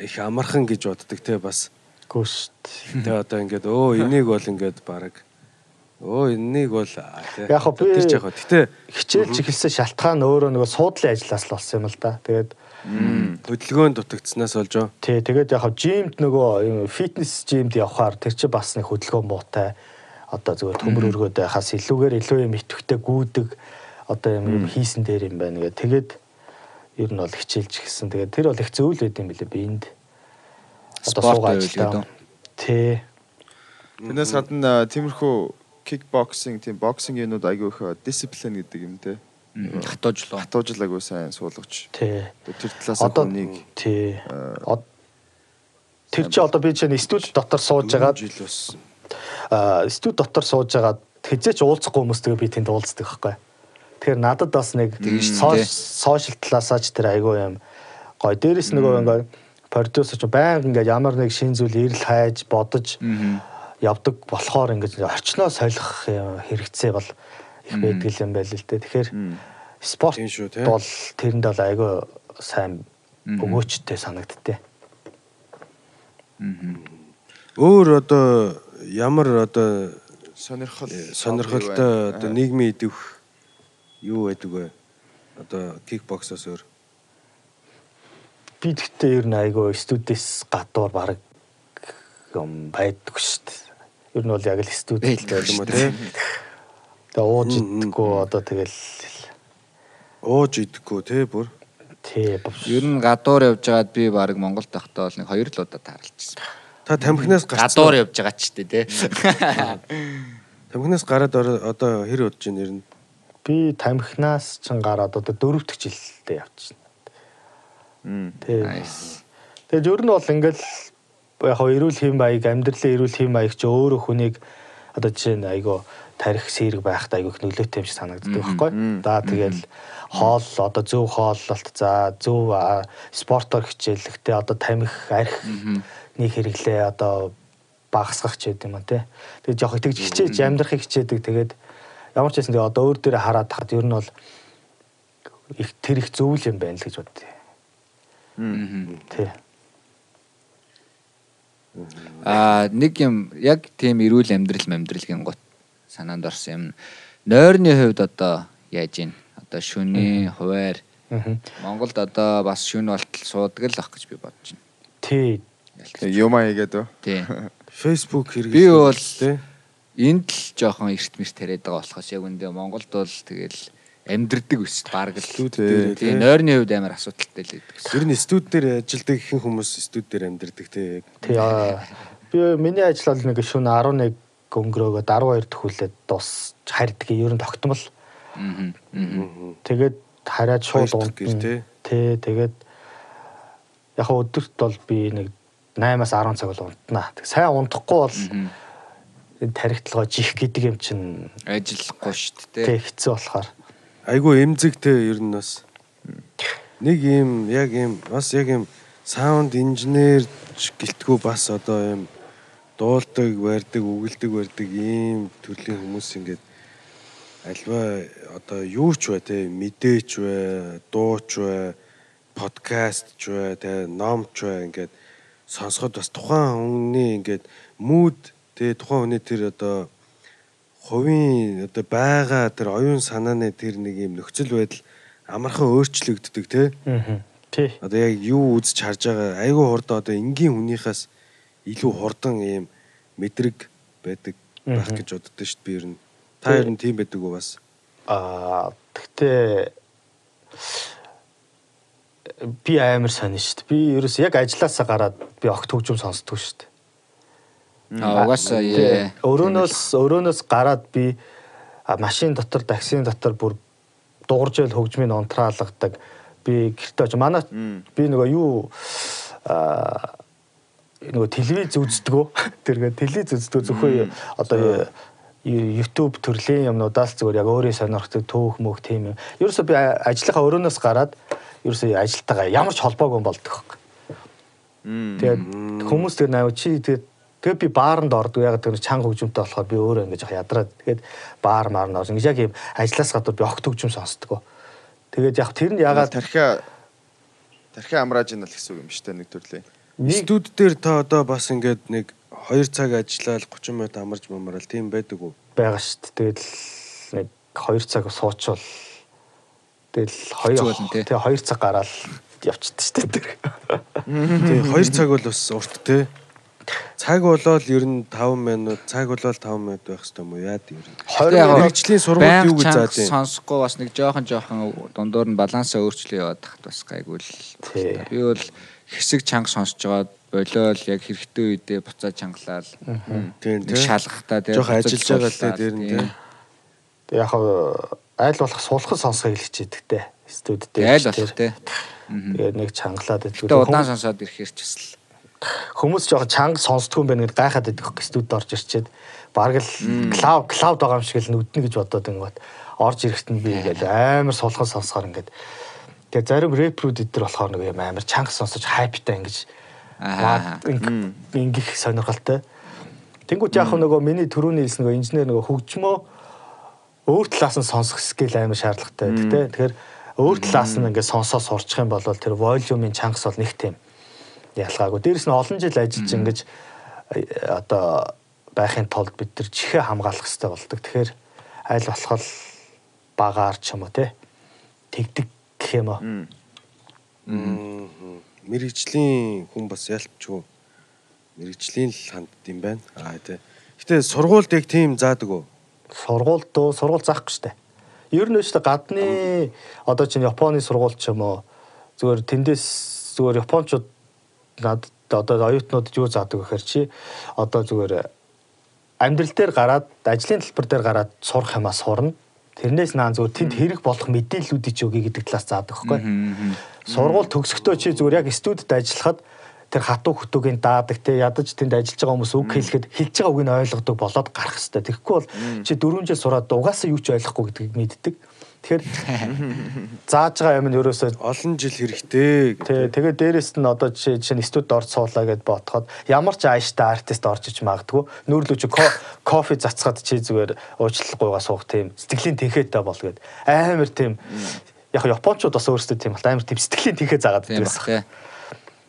их амархан гэж боддог те бас. Гүшт. Тэ одоо ингээд өө энийг бол ингээд баг өө энийг бол. Яг хөө тэр ч яг хөө. Гэтэ Хичээлж эхэлсэн шалтгаан өөрөө нөгөө суудлын ажлаас л болсон юм л да. Тэгээд хөдөлгөөнд дутагдсанаас болж оо. Тий, тэгээд яг жимд нөгөө фитнес жимд явхаар тэр чи бас нэг хөдөлгөөн муутай. Одоо зүгээр төмөр өргөд байхаас илүүгээр илүү юм итгэвтэй гүйдэг одоо юм хийсэн дээр юм байна гэ. Тэгээд ер нь бол хичээлж гисэн. Тэгээд тэр бол их зөвл байд юм билээ би энд. Спорт үү? Тий. Тэрнээс гадна тиймэрхүү кикбоксинг, тийм боксинг юмуд айгүй их дисциплин гэдэг юм те. Хатуужлоо. Хатуужл айгүй сайн суулгач. Тий. Тэр талаас Одоо хүнийг тий. Тэр чи одоо би чинь студ дотор сууж Жагаад байгаад жил болсон. а студ дотор сууж байгаад хизээч уулзахгүй хүмүүстэйгээ би тэнд уулздаг байхгүй. Тэгэхээр надад бас нэг сошиал талаасаа ч тэр айгүй юм гоё. Дээрээс нөгөө ингээ продюсер ч байнга ингээ ямар нэг шин зүйл ирэл хайж бодож явдаг болохоор ингээ орчноо солих юм хэрэгцээ бол их байдаг юм байл л дээ. Тэгэхээр спорт бол тэрэнд бол айгүй сайн өгөөчтэй санагдтыг. Өөр одоо ямар одоо сонирхол сонирхолтой одоо нийгмийн идэвх юу байдаг вэ? Одоо кикбоксоос өөр. Би тэгтээ ер нь айгүй студиэс гадуур баг юм байдгүй шүү дээ. Ер нь бол яг л студид байх юм уу тий. дээ. Тэгээ ууж идэггүй одоо тэгэл Ууж идэхгүй те бүр. тий Ер нь гадуур явж байгаад би баг Монголд тахтаа бол нэг хоёр л удаа тааралчсан. Та тамхинаас Гадуур гарсан. явж байгаа ч тий. Тамхинаас гараад одоо хэр удаж байна ер нь? Би тамхинаас ч гараад одоо дөрөв дэх жилдээ явчихна. Nice. Тэгээд ер нь бол ингээл яг хоо эрүүл хэм маяг амьдралын эрүүл хэм маяг ч өөрөө хүнийг одоо жишээ нь айгүй тарих сэрэг байхад айгүй их нөлөөтэй юм шиг санагддаг байхгүй. За тэгэл хоол одоо зөв хооллолт за зөв спортоор хичээлэхдээ одоо тамхи арх нэг хэрэглээ одоо багасгах ч гэдэг юм а тий. Тэгээд жоох тэгж хичээж амьдрахыг хичээдэг тэгээд ямар ч байсан тэгээ одоо өөр дээрээ хараад тахад ер нь бол их тэр их зөв л юм байна л гэж боддیں۔ Тий. Аа нэг юм яг тийм эрүүл амьдрал амьдралгийн гот санаанд орсон юм. Нойрны хувьд одоо яаж ийн? Одоо шүний хуваар Аа. Монголд одоо бас шүн болтол суудаг л ах гэж би бодож байна. Тий. юм аягээд өө. Тий. (laughs) Facebook хэрэг. Би бол те. Энд л жоохон эрт мэрт тариад байгаа болохоос яг үндэ Монголд бол тэгэл амьдрдаг ус баг л Студ Тий. дээр тий те. нойрны хувьд амар асуудалтай л байдаг. Ер нь студ дээр ажилдаг ихэнх хүмүүс студ дээр амьдардаг те. Тий. аа. Би миний ажил бол нэг шөнө 11 өнгөрөөгөө 12 төхүүлээд дус харьдаг ер нь тогтмол. Аа. Тэгээд хараад шууд гэр, тий. Тэгээд яг өдөрт бол би нэг 8-аас 10 цаг бол унтнаа. Тэг сайн унтахгүй бол энэ тарихталгаа жих гэдэг юм чинь ажиллахгүй шүү тэг дээ. хэцүү болохоор. Айгу эмзэгтэй ер нь бас нэг юм яг юм бас яг юм саунд инженер гэлтгүү бас одоо юм дуулдаг, барьдаг, үгэлдэг, барьдаг ийм төрлийн хүмүүс ингээд альва одоо юу ч бай те мэдээч бай, дууч бай, подкаст ч бай, те номч бай ингээд сонсоход бас тухайн хүний ингээд мууд те тухайн хүний тэр одоо хувийн одоо байгаа тэр оюун санааны тэр нэг юм нөхцөл байдал амархан өөрчлөгддөг те Аа. Тий. одоо яг юу үзэж харж байгаа айгүй хурд одоо энгийн хүнийхээс илүү хурдан ийм мэдрэг байдаг байх гэж боддоо шүү дээ би ер нь та ер нь тийм байдаг уу бас Аа тэгтээ би амар сонь шүү дээ. Би ерөөс яг ажилласаа гараад би огт хөгжим сонсдгүй шүү дээ. Аа угаасаа яа. Өрөөнөөс өрөөнөөс гараад би машин дотор таксийн дотор бүр дуурж ил хөгжмийн онтраалгадаг. Би гэртээ очиж манай би нөгөө юу а нөгөө телевиз үздэгөө (laughs) тэргээ телевиз үздэгөө зөвхөн одоо YouTube төрлийн юмнуудаас зүгээр яг өөрийн сонирхдаг төөх мөх тийм юм. Ерөөсөө би ажлынхаа өрөөнөөс гараад ерөөсөө ажилтайгаа ямар ч холбоогүй болдог. Тэгээд хүмүүс тэр наваа чи тэгээд тэгээд би бааранд ордог. Яг тэр чанга хөгжимтэй болохоор би өөрөө ингэж ядраад тэгээд баар маар нор ингэж яг юм ажлаас гадуур би огт хөгжим сонсдог. Тэгээд яг тэр нь ягаад тархиа тархиа амрааж ийн л гэсэн үг юм шүү дээ нэг төрлийн. студ дээр та одоо бас ингээд нэг 2 цаг ажиллаад 30 минут амарч мамрал тийм байдаг уу байгаа шүү дээ. Тэгэл нэг 2 цаг суучвал тэгэл Хэцүү болно, тий. 2 тэгээ 2 цаг гараад явчихдаг шүү дээ тэр. тий 2 цаг бол бас урт те цаг болоод ер нь 5 минут цаг болоод 5 минут байх хэрэгтэй юм уу яад ер нь 20 яг минут мэрэгжлийн сургууль юу гэж зааж юм сонсохгүй бас нэг жоохон жоохон дундуур нь балансаа өөрчлөө яваад тахт бас гайгүй л. Би бол хэсэг чанга сонсож байгаад болиол яг хэрэгтэй үедээ буцаа чангалал. тийм те шалгахтаа тий. жоох буцаж ажиллаж байгаа л суулгаад, те, дээр нь, тий. тий. яг айл болох суулгах сонсохыг хэлчихэдэг те. Студид Тий, Айл болох тий. Тэгээд нэг чангалаад байдаг. Тэ удаан сонсоод ирэхээр ч бас л хүмүүс жоох чанга сонсдгүй юм байна гэд гайхаад байдаг хөх студид орж ирчээд. Бараг л клауд клауд байгаа юм шиг л нүднэ гэж бодоод ингээд орж ирэхэд нь би ингээд амар сулхан сонсохоор ингээд. Тэгээ зарим рэпрүүд эдэр болохоор нэг юм амар чанга сонсож хайптай ингэж Аа. ингэх сонирхолтой. Тэнгүүт яг нөгөө миний төрөний хэлсэн нөгөө инженер нөгөө хөгжмөө өөр талаас нь сонсох скил амар шаардлагатай. Те. Тэгэхээр өөр талаас нь ингээд сонсоо сурчих юм бол тэр волюмын чангас бол нэг тийм ялгаагүй. Дээрэс нь олон жил ажиллаж ингэж э, одоо байхын тулд бид тэр чихээ хамгаалах хэрэгтэй болдог. Тэгэхээр аль болох багаар ч юм уу те тэгдэг гэх юм уу. мэрэгжлийн хүн бас ялчгүй. Мэрэгжлийн л хандд юм байна. Аа тий Гэтэ сургуульд яг тийм заадаг уу? Сургуульд дөө сургууль заахгүй штэ. Ер нь дээ гадны одоо чинь Японы сургууль ч юм уу зүгээр тэндээс зүгээр японочууд надад одоо оюутнуудад юу заадаг гэхээр чи одоо зүгээр амьдрал дээр гараад ажлын талбар дээр гараад сурах юмаа сурна. Тэрнээс наан зүгээр тэнд хэрэг болох мэдээллүүдийг ч өгье гэдэг талаас заадаг байхгүй. Сургууль төгсөхдөө чи зүгээр яг студид ажиллахад тэр хатуу хөтөөгийн даадаг те ядаж тэнд ажиллаж байгаа хүмүүс үг хэлэхэд хэлж байгаа үгийг нь ойлгодог болоод гарах хэвээр. Тэгэхгүй бол чи 4 жил сураад угаасаа юу ч ойлгохгүй гэдгийг мэддэг. Тэгэхээр зааж байгаа юм нь ерөөсөө олон жил хэрэгтэй Тэ тэгээ дээрэс нь одоо жишээ жишээ нь студ орж суулаа гэд бодоход ямар ч ааштай артист орж иж магадгүй. Нүүрлүү чи ко- кофе цацгаад чи зүгээр уучлалгүйгаа суух тийм сэтгэлийн тэнхээтэй бол гэд. Амар тийм яг японочууд бас өөрсдөө тийм амар тийм сэтгэлийн тэнхээ заагаад тийм байсан.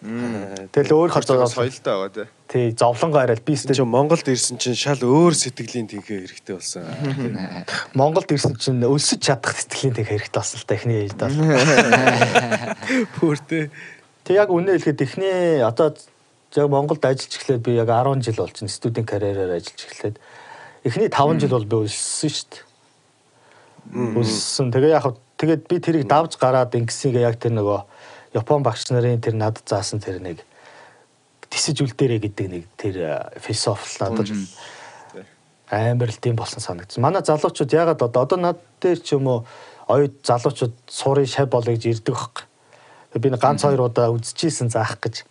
Тэгэл өөр хацаа соёлтой байгаа тий. тий зовлонгоо арай би Чи студ Монголд ирсэн чинь шал өөр сэтгэлийн тэнхээ хэрэгтэй болсон. Монголд ирсэн чинь өлсөж чадах сэтгэлийн тэнхээ хэрэгтэй болсон л та эхний ээлд бол. (laughs) Бүртээ. Тэг яг үнэ хэлэхэд эхний одоо яг Монголд ажиллаж эхлээд би яг 10 жил болж байна. Студент карьераар ажиллаж эхлээд эхний 5 жил бол би өлссөн шүү дээ. Өлссөн. Тэгээ яг тэгээд би тэрийг давж гараад ингэсийг яг тэр нөгөө Япон багш нарын тэр надад заасан тэр нэг тисэж үлдээрэ гэдэг нэг тэр философи надад амар л тийм болсон санагдсан. Манай залуучууд ягаад одоо одоо над дээр ч юм уу оюут залуучууд суурын шав болоо гэж ирдэг байхгүй. Би нэг ганц хоёр удаа үзчихсэн заах гэж.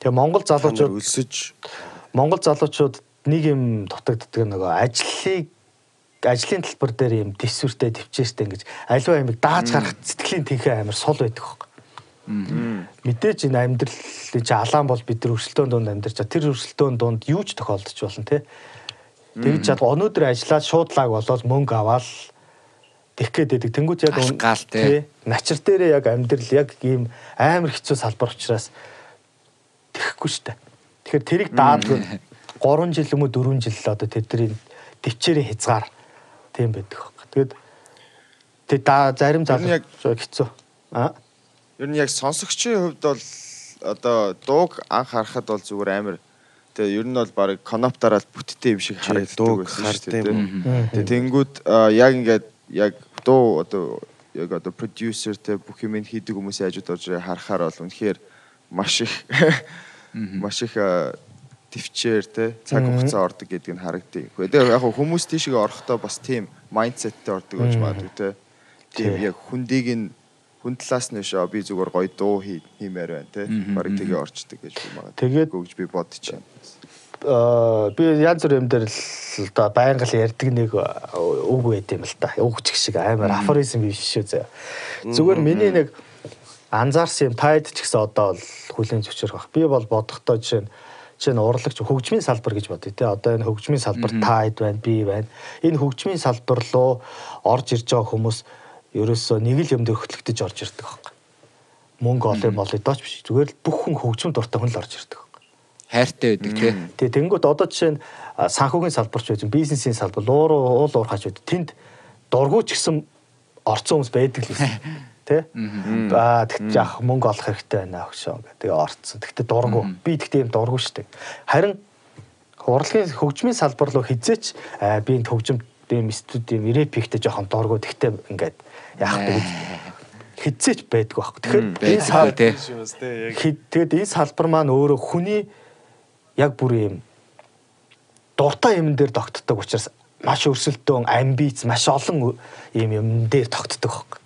Тэгээ Монгол залуучууд өлсөж Монгол залуучууд нэг юм дутагддаг нөгөө ажлыг ажлын талбар дээр юм төсвөртэй төвчээстэй ингэж аливаа ямиг дааж гарах сэтгэлийн тэнхээ амар сул байдаг хөөе. Мэдээж энэ амьдралын чи алаан бол бид нар өрсөлдөөн донд амьдарч байгаа. Тэр өрсөлдөөн донд юу ч тохиолдож болно те. Тэгж чад өнөөдөр ажиллаад шуудлааг болоод мөнгө аваад тэгэх гээд байдаг. Тэнгүүд яг Ашгаал, те. Начир дээрээ яг амьдрал яг ийм амар хэцүү салбар учраас тэхгүй штэ. Тэгэхээр тэрийг даадгүй 3 жил юм уу 4 жил л одоо тэдний төвчээрийн хязгаар тийм байдаг. Тэгээд тэг да зарим залуу хэцүү. Аа Ер нь яг сонсогчийн хувьд бол одоо дууг анх харахад бол зүгээр амар тэгээ ер нь бол баг коноптараад бүттэй юм шиг харагддаг дууг байсан шүү хардсан дээ. юм. тэ. Тэгээ тэнгүүд а, яг ингээд яг дуу одоо яг одоо продюсер тэ бүх юм хийдэг хүмүүсийн хажууд орж харахаар бол үнэхээр маш их маш их төвчээр тэ цаг хугацаа ордог гэдг нь харагддаг. Тэгээ яг хүмүүс тийшээ орохдоо бас тийм майндсеттэй ордог гэж магадгүй тэ. Тийм Тий. яг хүндийг нь хүн талаас нь шоо би зүгээр гоё дуу хий хиймээр байна те барыг тгээ орчдөг гэж би магадгүй Тэгээд- гэж би бодож байна. э, би янз бүр юм дээр л одоо байнга л ярьдаг нэг э, үг байт юм л та. Үгч шиг амар афоризм биш шүү зөө. Зүгээр миний нэг анзаарсан юм тайд ч гэсэн одоо бол хүлийн зөвчрөх бах. Би бол бодохдоо жишээ нь жишээ нь урлагч хөгжмийн салбар гэж бодъё те. Одоо энэ хөгжмийн салбар тайд байна, би байна. Энэ хөгжмийн салбар руу орж ирж байгаа хүмүүс ерөөсөө нэг л юм дээр хөтлөгдөж орж ирдэг байхгүй. Мөнгө олон болоо дооч биш. Зүгээр л бүх хүн хөгжим дуртай хүн л орж ирдэг. байхгүй. хайртай байдаг тий. Тэгээ тэнгууд одоо жишээ нь санхүүгийн салбарч байж, бизнесийн салбар, лууруу уул уурхач байд. Тэнд дургуй ч гэсэн орцсон хүмүүс байдаг л байсан. Тэ? Аа тэгт яах мөнгө олох хэрэгтэй байна өгшөө. Тэгээ орцсон. Тэгтээ дургуй. Би тэгтээ юм дургуй штэ. Харин урлагийн хөгжмийн салбар руу хизээч би энэ хөгжим ийм студийн репиктэй жоохон дургуй. Тэгтээ ингээд яах вэ гэж хизээч байдгүй байхгүй. Тэгэхээр энэ сал тэгээд энэ салбар маань өөрөө хүний яг бүр юм дуртай юм дээр тогтдог учраас маш өрсөлдөөн амбиц маш олон юм юм дээр тогтдог байхгүй.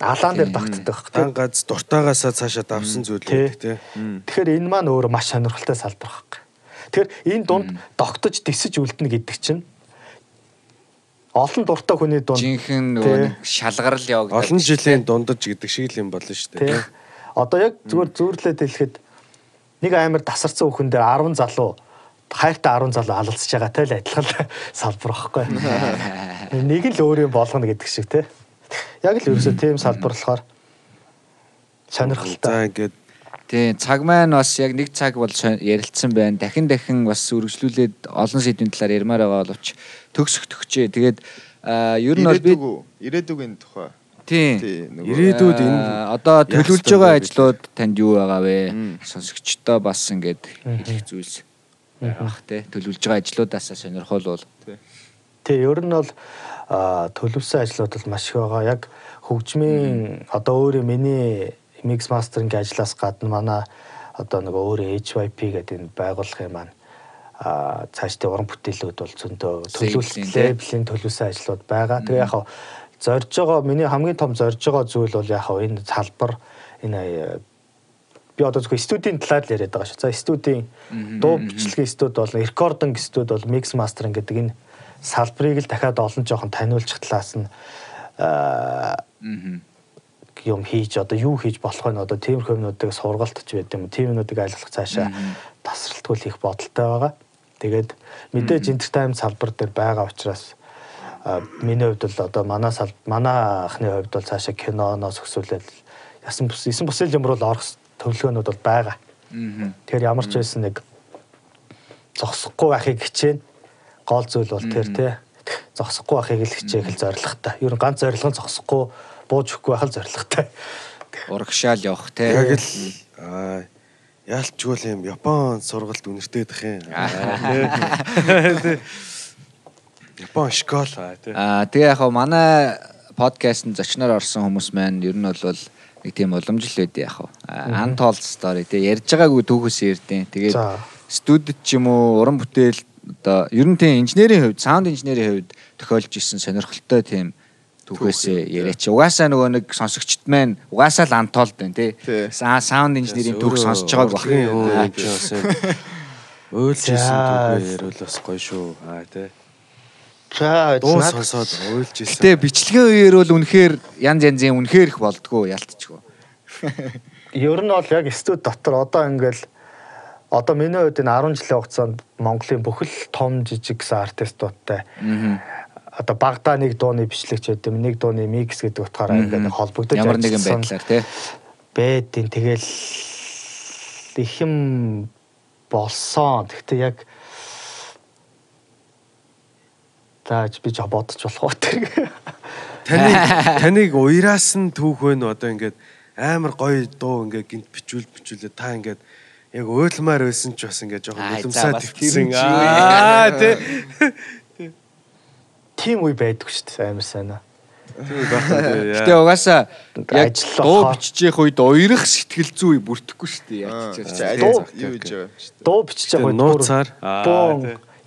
Алаан дээр тогтдог байхгүй. дан гац дуртаагаасаа цаашаа давсан зүйл байдаг тий. Тэгэхээр энэ маань өөрөө маш сонирхолтой салбар байхгүй. Тэгэхээр энэ дунд тогтож тисэж үлдэнэ гэдэг чинь олон дуртай хүний дунд Жинхэнэ нөгөө нэг шалгарал явагдаад. Олон жилийн дундаж гэдэг шиг л юм болно шүү дээ. Одоо яг зүгээр зөөрлөд хэлэхэд нэг амар тасарсан хүн дээр 10 залуу хайртай 10 залуу алалцж байгаатай л адилхан (laughs) салбар байхгүй. (laughs) Нэг л өөр юм болгоно гэдэг шиг тий. Яг л ерөөсөө тийм салбар болохоор сонирхолтой. За ингээд Тий, цаг маань бас яг нэг цаг бол ярилцсан байна. Дахин дахин бас үргэлжлүүлээд олон сэдвийн талаар ярмаар байгаа боловч төгсөх төгчээ. Тэгээд аа, ер нь бол би Ирээдүг ирээдүгийн тухай. тий Тий нөгөө ирээдүйд энэ одоо төлөвлөж байгаа ажлууд танд юу байгаа вэ? Сонсогчдоо бас ингээд хэлэх зүйлс байгаах те. Төлөвлөж байгаа ажлуудаасаа сонирхол бол Тий, ер нь бол төлөвсөн ажлууд бол маш их байгаа. Яг хөгжмийн одоо өөрөө миний mix mastering ажлаас гадна манай одоо нэг өөрөө HYP гэдэг энэ байгууллагын маань а цаашдын уран бүтээлүүд бол зөндөө төлөвлөлт Лейблийн, төлөвсөн ажлууд байгаа. Тэгээ яг зорж байгаа миний хамгийн том зорж байгаа зүйл бол яг энэ салбар энэ э, би одоо зөвхөн студийн талаар л яриад байгаа шүү. За студийн дуу бичлэгийн студ бол рекординг студ бол mix mastering гэдэг энэ салбарыг л дахиад олон жоохон таниулчих талаас нь аа юм хийж одоо юу хийж болох вэ одоо тиймэрхүү юмнуудыг сургалтч байд юм тийм юмнуудыг айлглах цаашаа тасралтгүй л их бодолтой байгаа. Тэгээд мэдээж entertainment салбар дээр байгаа учраас миний хувьд бол одоо манай сал манай ахны хувьд бол цаашаа киноноос өсвөлээд ясан бус эсэн бүсэл юм руу орох төлөвлөгөөнүүд бол байгаа. Тэгэхээр ямар ч байсан нэг зогсохгүй байхыг хичээнэ. Гол зүйл бол тэр тий зогсохгүй байхыг л хичээх л зорилготой. Ер нь ганц зорилго нь зогсохгүй бууж өгөхгүй байх л зорилготой. урагшаал явах те. яг л яалтчгүй юм Япон сургалт үнэртэйдэх юм. Тий. (laughs) Япон школ аа тий. Аа тэгээ яг манай подкастт зочноор орсон хүмүүс маань ер нь бол нэг тийм уламжлал байд яг. Untold story тэгээ ярьж байгаагүй түүхээс ярьдیں۔ Тэгээд студид ч юм уу уран бүтээл одоо ер нь тийм инженерийн хувьд, саунд инженерийн хувьд тохиолж исэн сонирхолтой тийм түүхээсээ яриач. Угаасаа нөгөө нэг сонсогчд маань угаасаа л антолд байна тий. Саунд инженерийн түүх сонсож байгааг баг. Өөлжсэн түүхээ ярил бас гоё шүү. Аа тий. За Дуу сонсоод уйлжсэн. Гэтэ бичлэгийн үеэр бол үнэхээр янз янзын үнэхээр их болдгоо ялтчгүй. (laughs) Ер нь бол яг студ дотор одоо ингээл одоо миний хувьд энэ 10 жилийн хугацаанд Монголын бүхэл том жижиг гэсэн артистуудтай одоо багада нэг дууны бичлэгч юм нэг дууны микс гэдэг утгаараа ингээд нэг холбогдож Ямар нэгэн байдлаар тий. байдیں۔ Тэгэл их юм болсон. Гэхдээ яг тааж би ч бодож болох тэр. Таныг таныг уяраас нь түүх вэ одоо ингээд амар гоё дуу ингээд гинт бичүүл бичүүлээ та ингээд яг уйлмаар байсан ч бас ингээд жоохон Аа, за, нулимсаа бас твсэн. тэр нь ч юу вэ? Аа тий. Тим үе байдаг шүү дээ амар сайн. Тийм байна. Гэтэ угаасаа яг дуу бичиж явах үед уярах сэтгэл зүй бүрдэхгүй шүү дээ. Аа, Яаж ч яаж. Дуу- юу гэж юм шүү дээ. Дуу бичиж байгаа үед нууцаар.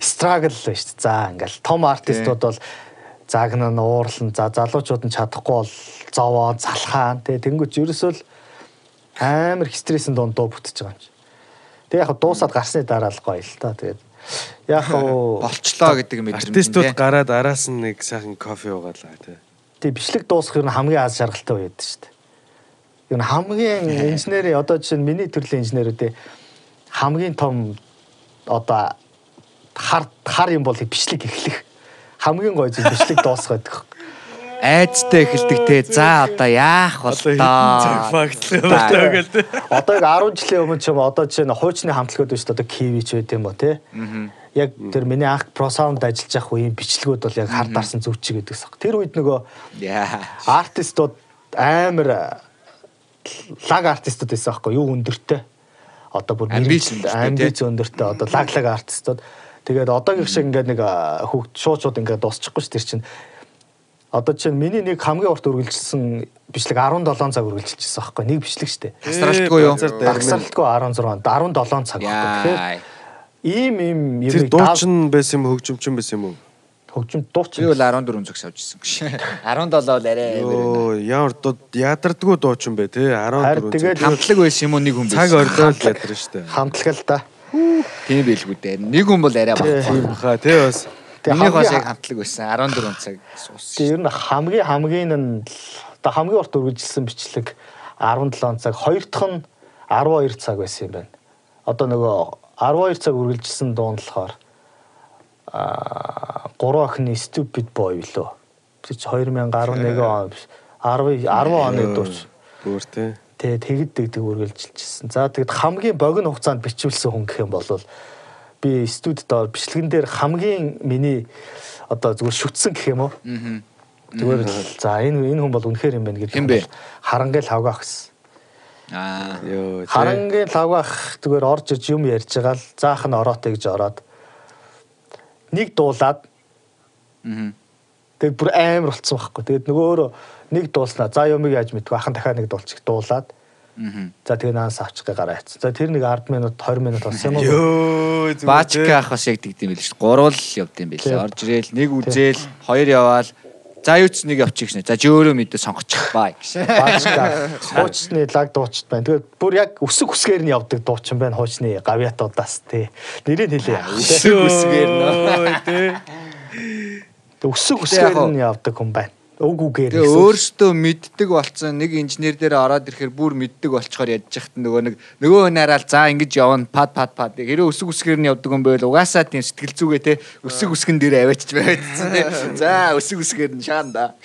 страгл л шүү дээ. За ингээл том артистууд бол загнаа нь уурлан за залуучууд нь чадахгүй бол зовоо залхаан тий тэнгуүч ерөөсөө л амар стрессийн донд дуу бүтэж байгаа юм чи. Тэг яг дуусаад гарсны дараа л гоё л та тэгээд яг хаа (laughs) болчлоо гэдэг мэдрэмж. Артистууд гараад араас нь нэг сайхан кофе уугаалаа тий. тэг бичлэг дуусах нь хамгийн аз жаргалтай үед шүү дээ. Ер нь хамгийн инженерийн одоо жишээ нь миний төрлийн инженерүүдийн хамгийн том одоо хар хар юм бол бичлэг эхлэх хамгийн гоё зүйл бичлэг дуусах гэдэг. айцтай эхэлдэг те. За одоо яах бол цаг таа. фактлаа тий. Одоо яг 10 жилийн өмнө ч юм уу, одоо жишээ нь хуучны хамтлагууд биш одоо Кивич байт юм уу те. Яг тэр миний анх про саунд ажиллаж явах үеийн бичлэгүүд бол яг хар дарсан зүв чи гэдэгс. Тэр үед нөгөө артистууд амар лаг артистууд байсан байхгүй юу өндөртэй. Одоо бүр Амбиц өндөртэй, одоо лаг лаг артистууд. Тэгээд одоогийн шиг ингээд нэг а, хүүхд шуучууд ингээд дуусчихгүй ш тэр чинь. Одоо чинь миний нэг хамгийн урт үргэлжилсэн бичлэг 17 цаг үргэлжилчихсэн байхгүй нэг бичлэг штэ. Тасралтгүй юу? Багсралтгүй 16 17 цаг байхгүй. Тэгэхээр Ийм ийм Тэр юм дуучин байсан юм хөгжимчин байсан юм уу? хөгжим дууч. Би бол 14 зүгс авчихсан гэж. (laughs) 17 бол арай. Йоо, ямар дуу ядардггүй дуучин бэ тий 14. тэгээд- Хамтлаг байсан юм уу нэг хүн цаг байсан. орлоо л ядарна штэ. хамтлагал та. Тийм байлгүй дээ. Нэг хүн бол арай баг. Тийм баха тий бас. Миний бас яг хамтлаг байсан. 14 цаг суус. Тэгээ ер нь хамгийн хамгийн нь л одоо хамгийн урт үргэлжилсэн бичлэг 17 цаг, хоёр дахь нь 12 цаг байсан юм байна. Одоо нөгөө 12 цаг үргэлжилсэн дуун болохоор аа 3 охины stupid boy лөө. Чи 2011 он биш. 10 10 оны дууч. Бүр тий. Тэгээ тэгэд дэгдэг үргэлжилжсэн. За тэгэд хамгийн богино хугацаанд бичүүлсэн хүн гэх юм бол би студид доор бичлэгэн дээр хамгийн миний одоо зүгээр шүтсэн гэх юм уу? Аа. Зүгээр л за энэ энэ хүн бол үнэхээр юм байна гэдэг. Харангийн лавгаах гэсэн. Аа. Йоо. Харангийн лавгаах зүгээр орж иж юм ярьж байгаа л заах нь ороотой гэж ороод нэг дуулаад Аа. тэгээд бүр амар болцсон байхгүй. Тэгээд нөгөө өөрөө нэг дуулснаа. За юмыг яаж мэдгүй ахын дахиад нэг дуулчих дуулаад Аа. за тэгээд наанс авчих гээ гараа яцсан. За тэр нэг 10 минут 20 минут болсон юм уу? Баачка ах бас яг тэгдэм байл шүү. Гурвал явд юм. Тийм. Орж ирээл нэг үзээл, хоёр яваал. За юу ч нэг явчих шнэ. За чи өөрөө мэдээ сонгочих баа гэж. Баачка (laughs) хуучны лаг дуучид байна. Тэгээд бүр яг өсөг өсгээр нь явдаг дуучин байна хуучны гавьятуудаас тий. Нэрийг хэлээ. Өсөг үсгээр нөө. тий. Яг өсгээр нь явдаг хүн байна. Өг үгээр. Тэгээ өөртөө мэддэг болсон нэг инженер дээр ороод ирэхээр бүр мэддэг болчоор ядж яхад нөгөө нэг нөгөө нараал за ингэж явна пад пад пад. Хэрэв өсөг үсгээр нь явдаг юм байл угаасаа тийм сэтгэл зүгээ те өсөг үсгэн дээр аваачч байцсан те. За өсөг үсгээр нь шаанда (laughs)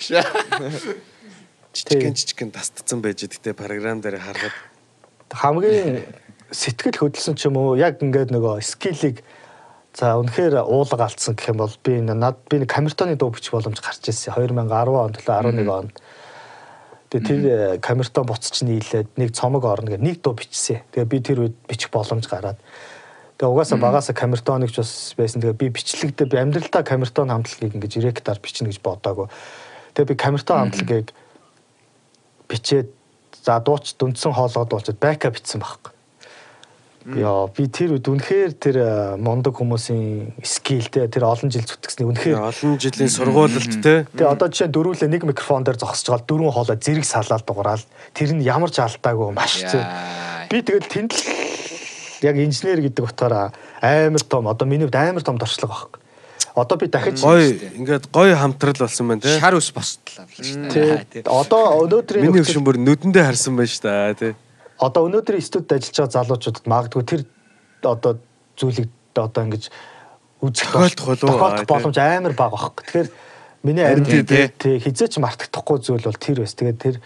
Жижигэн жижигэн тастцсан байж гэдэгтэй програм дээр харахад. Хамгийн сэтгэл хөдлсөн ч юм уу яг ингээд нөгөө скиллийг за үнэхээр уулга алдсан гэх юм бол би энэ над би нэг камертоны дуу бичих боломж гарч ирсэн 2010 онд төлөө 11 онд Тэгээ тэр э, камертон буцаж нийлээд нэг цомог орно гэх нэг дуу бичсэн. Тэгээ би тэр үед бичих боломж гараад Тэгээ угаасаа багасаа камертоныг ч бас байсан. Тэгээ би бичлэгдээ би амьдралдаа камертон хамтлагийг ингэж ректаар бичнэ гэж бодоагүй. Тэгээ би камертон хамтлагийг бичээд за дууч дүндсэн хоолгоод дуучаад байка бичсэн байхгүй. Яа би тэр үед үнэхээр тэр э, мундаг хүмүүсийн скилтэй тэр олон жил зүтгэсний үнэхээр олон жилийн сургуулилт те. Тэгээ одоо жишээ дөрвөлээ нэг микрофон дээр зогсож байгаа дөрвөн хоолой зэрэг салаад дугаараад тэр нь ямар ч алдаагүй маш зөв. Яа. Би тэгэл тэнд л яг инженер гэдэг утгаараа амар том одоо миний хувьд амар том дорчлог баг. Одоо би дахиж Гой ингээд гой хамтрал болсон байна те. Шар ус бостлаа шүү дээ. Тэ, одоо өнөөдрийн Миний өвшин бүр нүдэндээ харсан байна шүү дээ те. Одоо өнөөдрийн студид ажиллаж байгаа залуучуудад магадгүй тэр одоо зүйлийг одоо ингэж үзэх Тохиолдох боломж амар бага баг. Тэгэхээр миний ард тий, хизээч мартагдахгүй зүйл бол тэр байс. Тэгээд тэр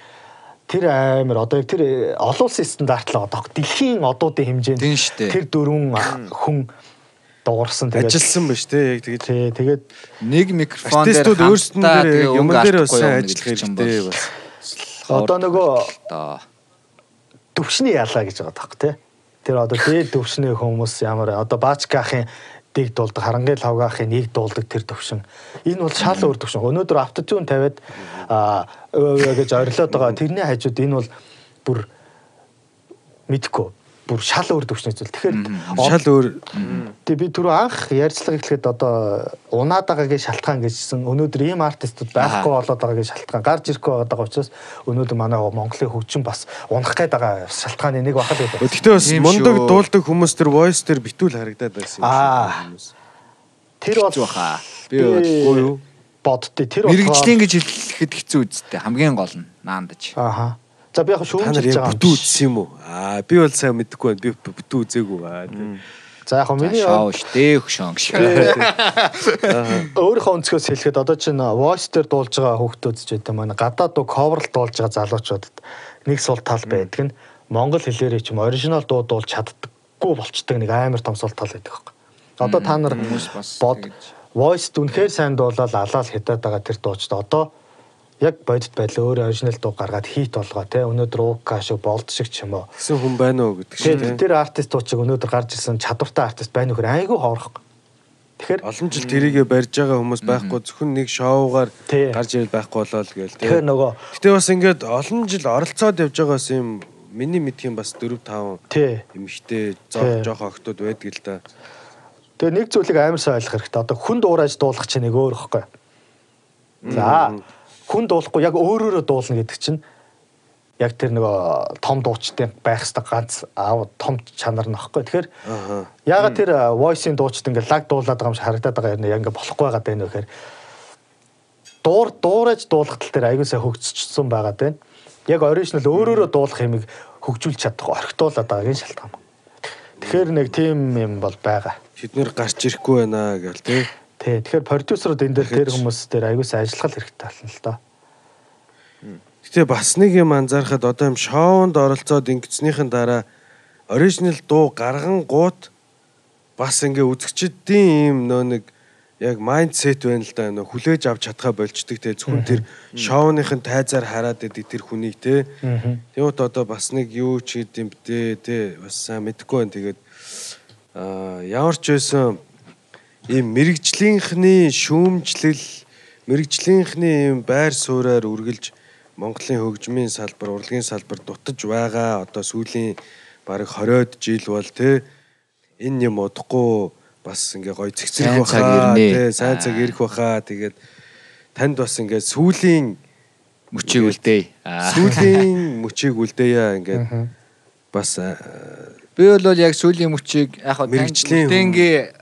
тэр амар одоо яг тэр э, олон улсын стандарт л одоо дэлхийн одуудын хэмжээнд дээ. тэр дөрвөн хүн дуурсан тэгээд Ажилсан байна шүү те. Яг тэгэж тий тэгээд Нэг микрофон дээр артистууд өөрсдөн хамтдаа дээр тэгээ юм дээр явна ажиллах хэрэгтэй бас. одоо нөгөө одоо төвшний ялаа гэж байгаа таах тий. Тэр одоо дээд төвшний хүмүүс ямар одоо Баачкаахын дэг дуулдаг, харангийн лавгаахын нэг дуулдаг тэр төвшин. Энэ бол шал өөр төвшин. Өнөөдөр автотюн тавиад аа гэж орилоод байгаа. Тэрний хажууд энэ бол бүр мэдхгүй бүр шал өөр төвшний зүйл. Тэгэхээр Шал өөр Тэгээ би түрүү анх ярьцлага эхлэхэд одоо унаад байгаагийн шалтгаан гэжсэн өнөөдөр ийм артистууд байхгүй болоод байгаагийн шалтгаан гарч ирэхгүй байгаа учраас өнөөдөр манай Монголын хөгжим бас унах гээд байгаа шалтгааны нэг бахал гэдэг. Гэхдээ бас мундаг дуулдаг хүмүүс тэр voice тэр битүүл харагдаад байсан юм Аа. шиг. Тэр бол баха. Би боддтой тэр мэрэгжлийн гэж хэлэхэд хэцүү үсттэй хамгийн гол нь наандаж. Ааха. За би яг нар яг байгаа. бүтүү үзсэн юм уу? Аа би бол сайн мэдэхгүй байна. Би бүтүү үзээгүй аа. За яг миний Шоу штэ хөшөн гэж. өөрийнхөө өнцгөөс хэлэхэд одоо чинь voice дээр дуулж байгаа хүүхдүүд ч гэдэг маань гадаад дуу coverл дуулж байгаа залуучуудад нэг сул тал байдаг нь монгол хэлээрээ ч юм оригинал дуу дуулж чаддаггүй болчдөг нэг амар том сул тал байдаг байхгүй. Одоо та нар бод voice дүнхээр сайн дуулаад алаал хятад байгаа тэр дуучид одоо яг бодит байдал өөр оригинал дуу гаргаад хит болгоо те өнөөдөр уука шиг болд шиг ч юм уу Гэсэн хүн байна уу гэдэг шиг тэр тийм. тэр артистууд өнөөдөр гарч ирсэн чадвартай артист байна нөхөр айгүй хоорох. Тэгэхээр Олон жил тэрийгэ барьж байгаа хүмүүс байхгүй зөвхөн нэг шоугаар гарч ирэл байхгүй болоо л гээл тэгэхээр тийм. нөгөө Гэтэ бас ингээд олон жил оролцоод явж байгаас юм миний мэдхийн бас 4 5 тий эмхтэй жоох охтууд байдаг л да. Тэгээ нэг зүйлийг амар сайн ойлгох хэрэгтэй. Одоо хүн дуурайж дуулах чинь нэг өөр ихгүй. За хүн дуулахгүй яг өөрөөрөө дуулна гэдэг чинь яг тэр нөгөө том дуучдын байх хэвээр ганц аав том чанар нь ихгүй. Тэгэхээр Аа. ягаад тэр voice-ийн дуучид ингээд лаг дуулаад байгаа юм шиг харагдаад байгаа юм яг ингээд болохгүй байгаа даа нөхөр. Дуур дуурайж дуулах тал дээр аягүй сайн хөгжсөн байгаа даа. Яг оригинал өөрөөрөө дуулах юмыг хөгжүүлж чадахгүй орхитуулаад байгаагийн шалтгаан. Тэгэхээр нэг тийм юм бол байгаа. Тэд нэр гарч ирэхгүй байна гээл тийм. Тий. Тэгэхээр продюсерууд энэ дээр тэр хүмүүс дээр аягүй сайн ажиллах хэрэгтэй болно л доо. Гэтэ бас нэг юм анзаарахад одоо юм шоунд оролцоод ингэснийхэн дараа оригинал дуу гарган гут бас ингээ үзэгчдийн юм нөө нэг яг майндсет байна л да нөө хүлээж авч чадхаа болчдөг те. Зөвхөн тэр шоуныхын тайзаар хараад идэг тэр хүнийг те. Тэгвэл одоо бас нэг юу ч гэдэм бдэ те бас сайн мэдэхгүй байна. Тэгээд аа ямар ч байсан ийм мэрэгжлийнхний шүүмжлэл мэрэгжлийнхний ийм байр суурьаар үргэлж Монголын хөгжмийн салбар, урлагийн салбар дутаж байгаа. Одоо сүүлийн бараг 20-од жил бол те энэ юм удахгүй бас ингээ гой цэгцэрэх баха те сайн цаг ирэх баха. Тэгээд танд бас ингээ сүүлийн мөчийг үлдээ. (laughs) Сүүлийн мөчийг үлдээе ингээ бас аа, Би бол яг сүүлийн мөчийг яг тэнгийн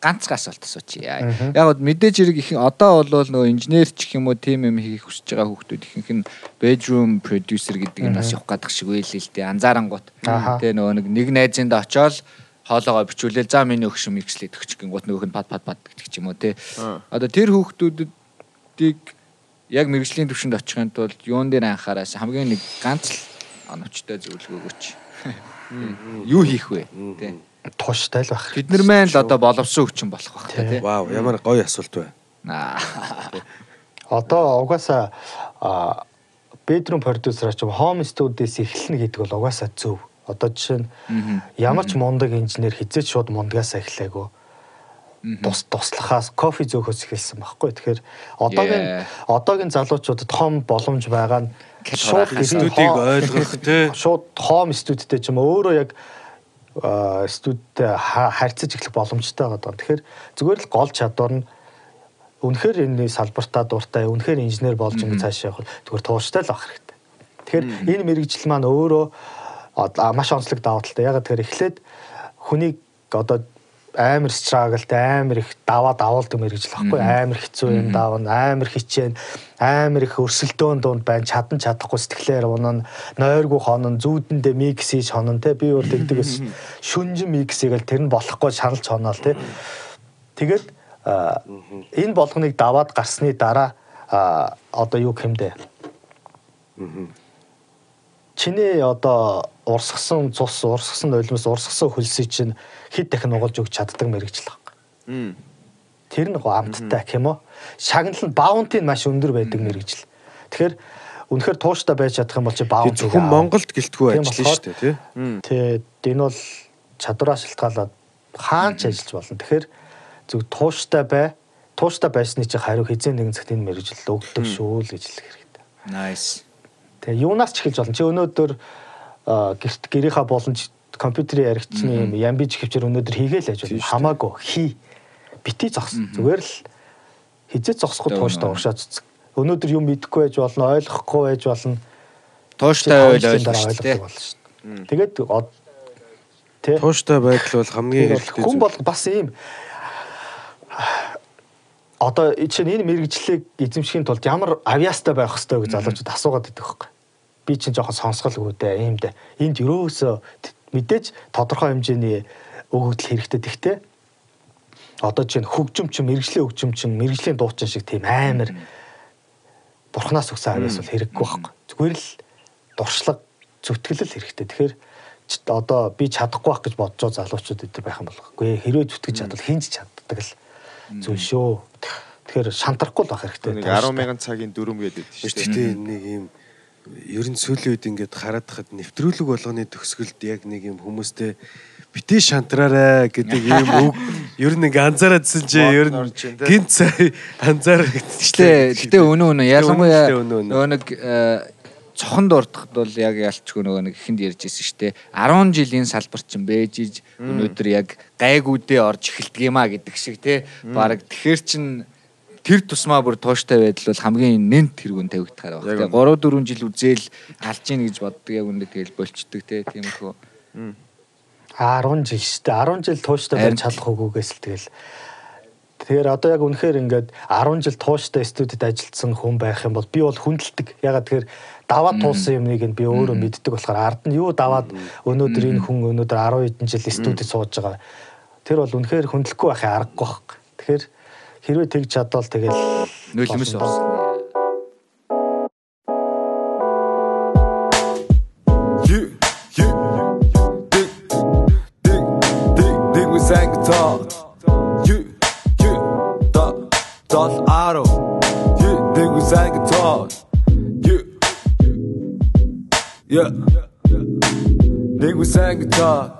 ганцхан асуулт асуучих. Яг гоо мэдээж хэрэг их одоо бол нөгөө инженер ч гэх юм уу тим юм хийх хүсэж байгаа хүмүүс ихэнх нь bedroom producer гэдэг нь бас явах гадах шиг байл л дээ. Анзаарангууд. Тэгээ нөгөө нэг нэг найзынд очоод хоолоогоо бичүүлээл за миний өгшөм микслээд өгч гингууд нөгөөх нь пад пад пад гэдэг ч юм уу те. Одоо тэр хүүхдүүдийг яг мэрэгжлийн төвшөнд очихын тулд юун дээр анхаараас хамгийн нэг ганц л оновчтой зөвлөгөө өгөөч. Юу хийх вэ? Тэ. Туштай л байх. Бид нар маань л одоо боловсон хүчин болох байх та тий. вау ямар гоё асуулт байна. Аа. Одоо угаасаа а, bedroom producer ч юм home studio-с эхэлнэ гэдэг бол угаасаа зөв. Одоо жишээ нь ямар ч мундаг инженер хизээч шууд мундагаас эхлэегүй. Тус туслахаас кофе зөөхөөс эхэлсэн байхгүй. Тэгэхээр одоогийн одоогийн залуучуудад том боломж байгаа нь шууд Студийг ойлгох те шууд home studio-тэй ч юм уу өөрөө яг студид харьцаж эхлэх боломжтой байгаа. Тэгэхээр зүгээр л гол чадвар нь үнэхээр энэ салбартаа дуртай, үнэхээр инженер болж ингэ цааш явах зүгээр тууштай л авах хэрэгтэй. Тэгэхээр энэ мэрэгжил маань өөрөө маш онцлог даваа талтай. Ягаад тэгэхээр эхлээд хүнийг одоо амар страглтай амар их даваа давуулдаг мэрэгжил баггүй амар хэцүү юм давна амар хичээн амар их өрсөлдөөн дунд байна. Чадан чадахгүй сэтгэлээр унаа нойргүй хонон зүүдэндээ микс хийж хонон те. Би бол тэгдэгээс шүнжин микс хийгээл тэр нь болохгүй шаналж хоноол те. Тэгээд энэ болгоныг даваад гарсны дараа одоо юу хэмдэ чиний одоо урсгсан цус урсгсан нулимс урсгсан хөлсөй чинь хэд дахин угалж өгч чаддаг мэрэгжил баг. Тэр нэг амттай гэх юм уу? Шагнал нь баунти нь маш өндөр байдаг мэрэгжил. Тэгэхээр үнэхээр тууштай байж чадах юм бол чи баунти зөвхөн Монголд гэлтгүй ажиллана шүү дээ тий. Тэгээд энэ бол чадвараа шилтгаалаад хаанч ажиллаж болно. Тэгэхээр зөв тууштай бай. Тууштай байсны чи хариу хизээ нэгэн цагт энэ мэрэгжил өгдөг шүү л гэж хэлэх хэрэгтэй. Nice. Тэгээ юунаас ч эхэлж болно. Чи өнөөдөр гэрт гэрийнхаа боломж компьютерийн яригчны юм ямбиж хөвчөр өнөөдөр хийгээл ажил хамаагүй хий. Бити зогсон. Зүгээр л хизээ зогсохгүй тууштай уршаа цэцэг. Өнөөдөр юм мэдэхгүй байж болно, ойлгохгүй байж болно. Тууштай ойл ойлгох болно. Тэгээд тий. Тууштай байдал бол хамгийн хэрэгтэй. Хүн бол бас ийм одоо чинь энэ мэрэгжлийг эзэмшихийн тулд ямар авиастай байх хэрэгтэй гэж залуучууд асуугаад байдаг байхгүй. Би чинь жоохон сонсголгүй дээ, ийм дээ. Энд ерөөсөө мэдээж тодорхой хэмжээний өгөгдөл хэрэгтэй. Тэгтээ одоо чинь хөгжим чинь мэрэгжлийн хөгжим чинь мэрэгжлийн дуучин шиг тийм амар бурхнаас өгсөн авиас бол хэрэггүй байхгүй. Зүгээр л дуршлаг зүтгэлэл хэрэгтэй. Тэгэхээр одоо би чадахгүй байх гэж бодож байгаа залуучууд өдр байх юм бол үгүй хэрвээ зүтгэж чадвал хинж чаддаг л зүйл шүү. Тэгэхээр шантарахгүй л байх хэрэгтэй. Нэг 10 мянган цагийн дүрм гэдэг шүү дээ. Гэхдээ нэг юм ер нь сүүлийн үед ингээд хараад хахад нэвтрүүлэг болгоны төгсгөлд яг нэг юм хүмүүстэй битээ шантраарай гэдэг юм үг ер нь ингээ анзаараадсэн чи ер нь гинт цай анзаарчихлээ. Гэтэ өнөө өнөө ялангуяа нөгөө нэг э, цохон дуртахад бол яг ялчгүй нөгөө нэг ихэнд ярьж ирсэн шүү дээ. 10 жилийн салбар чинь бэж иж өнөөдөр яг гайгүүдээ орж эхэлдэг юмаа гэдэг шиг те. Бараг тэгэхэр чин тэр тусмаа бүр тууштай байдал бол хамгийн нэнт тэргүүн тавигдахаар байна. Тэгээ 3 4 жил үзэл алж ийн гэж боддог яг үндэ тэгэл болчдөг те тиймэрхүү. 10 жил шүү дээ. 10 жил тууштай байж чадах үгүйгээс л тэгэл Тэгэхээр одоо яг үнэхээр ингээд 10 жил тууштай студид ажилласан хүн байх юм бол би бол хүндэлдэг. Ягаад тэгэхээр даваад туулсан юмныг нь би өөрөө мэддэг болохоор ард нь юу даваад өнөөдөр энэ хүн өнөөдөр 10 хэдэн жил студид сууж байгаа. Тэр бол үнэхээр хүндлэхгүй байхын аргагүй баг. Тэгэхээр хэрвээ тэгж чадвал тэгэл нөлөөс орсон. Yeah. We sang guitar.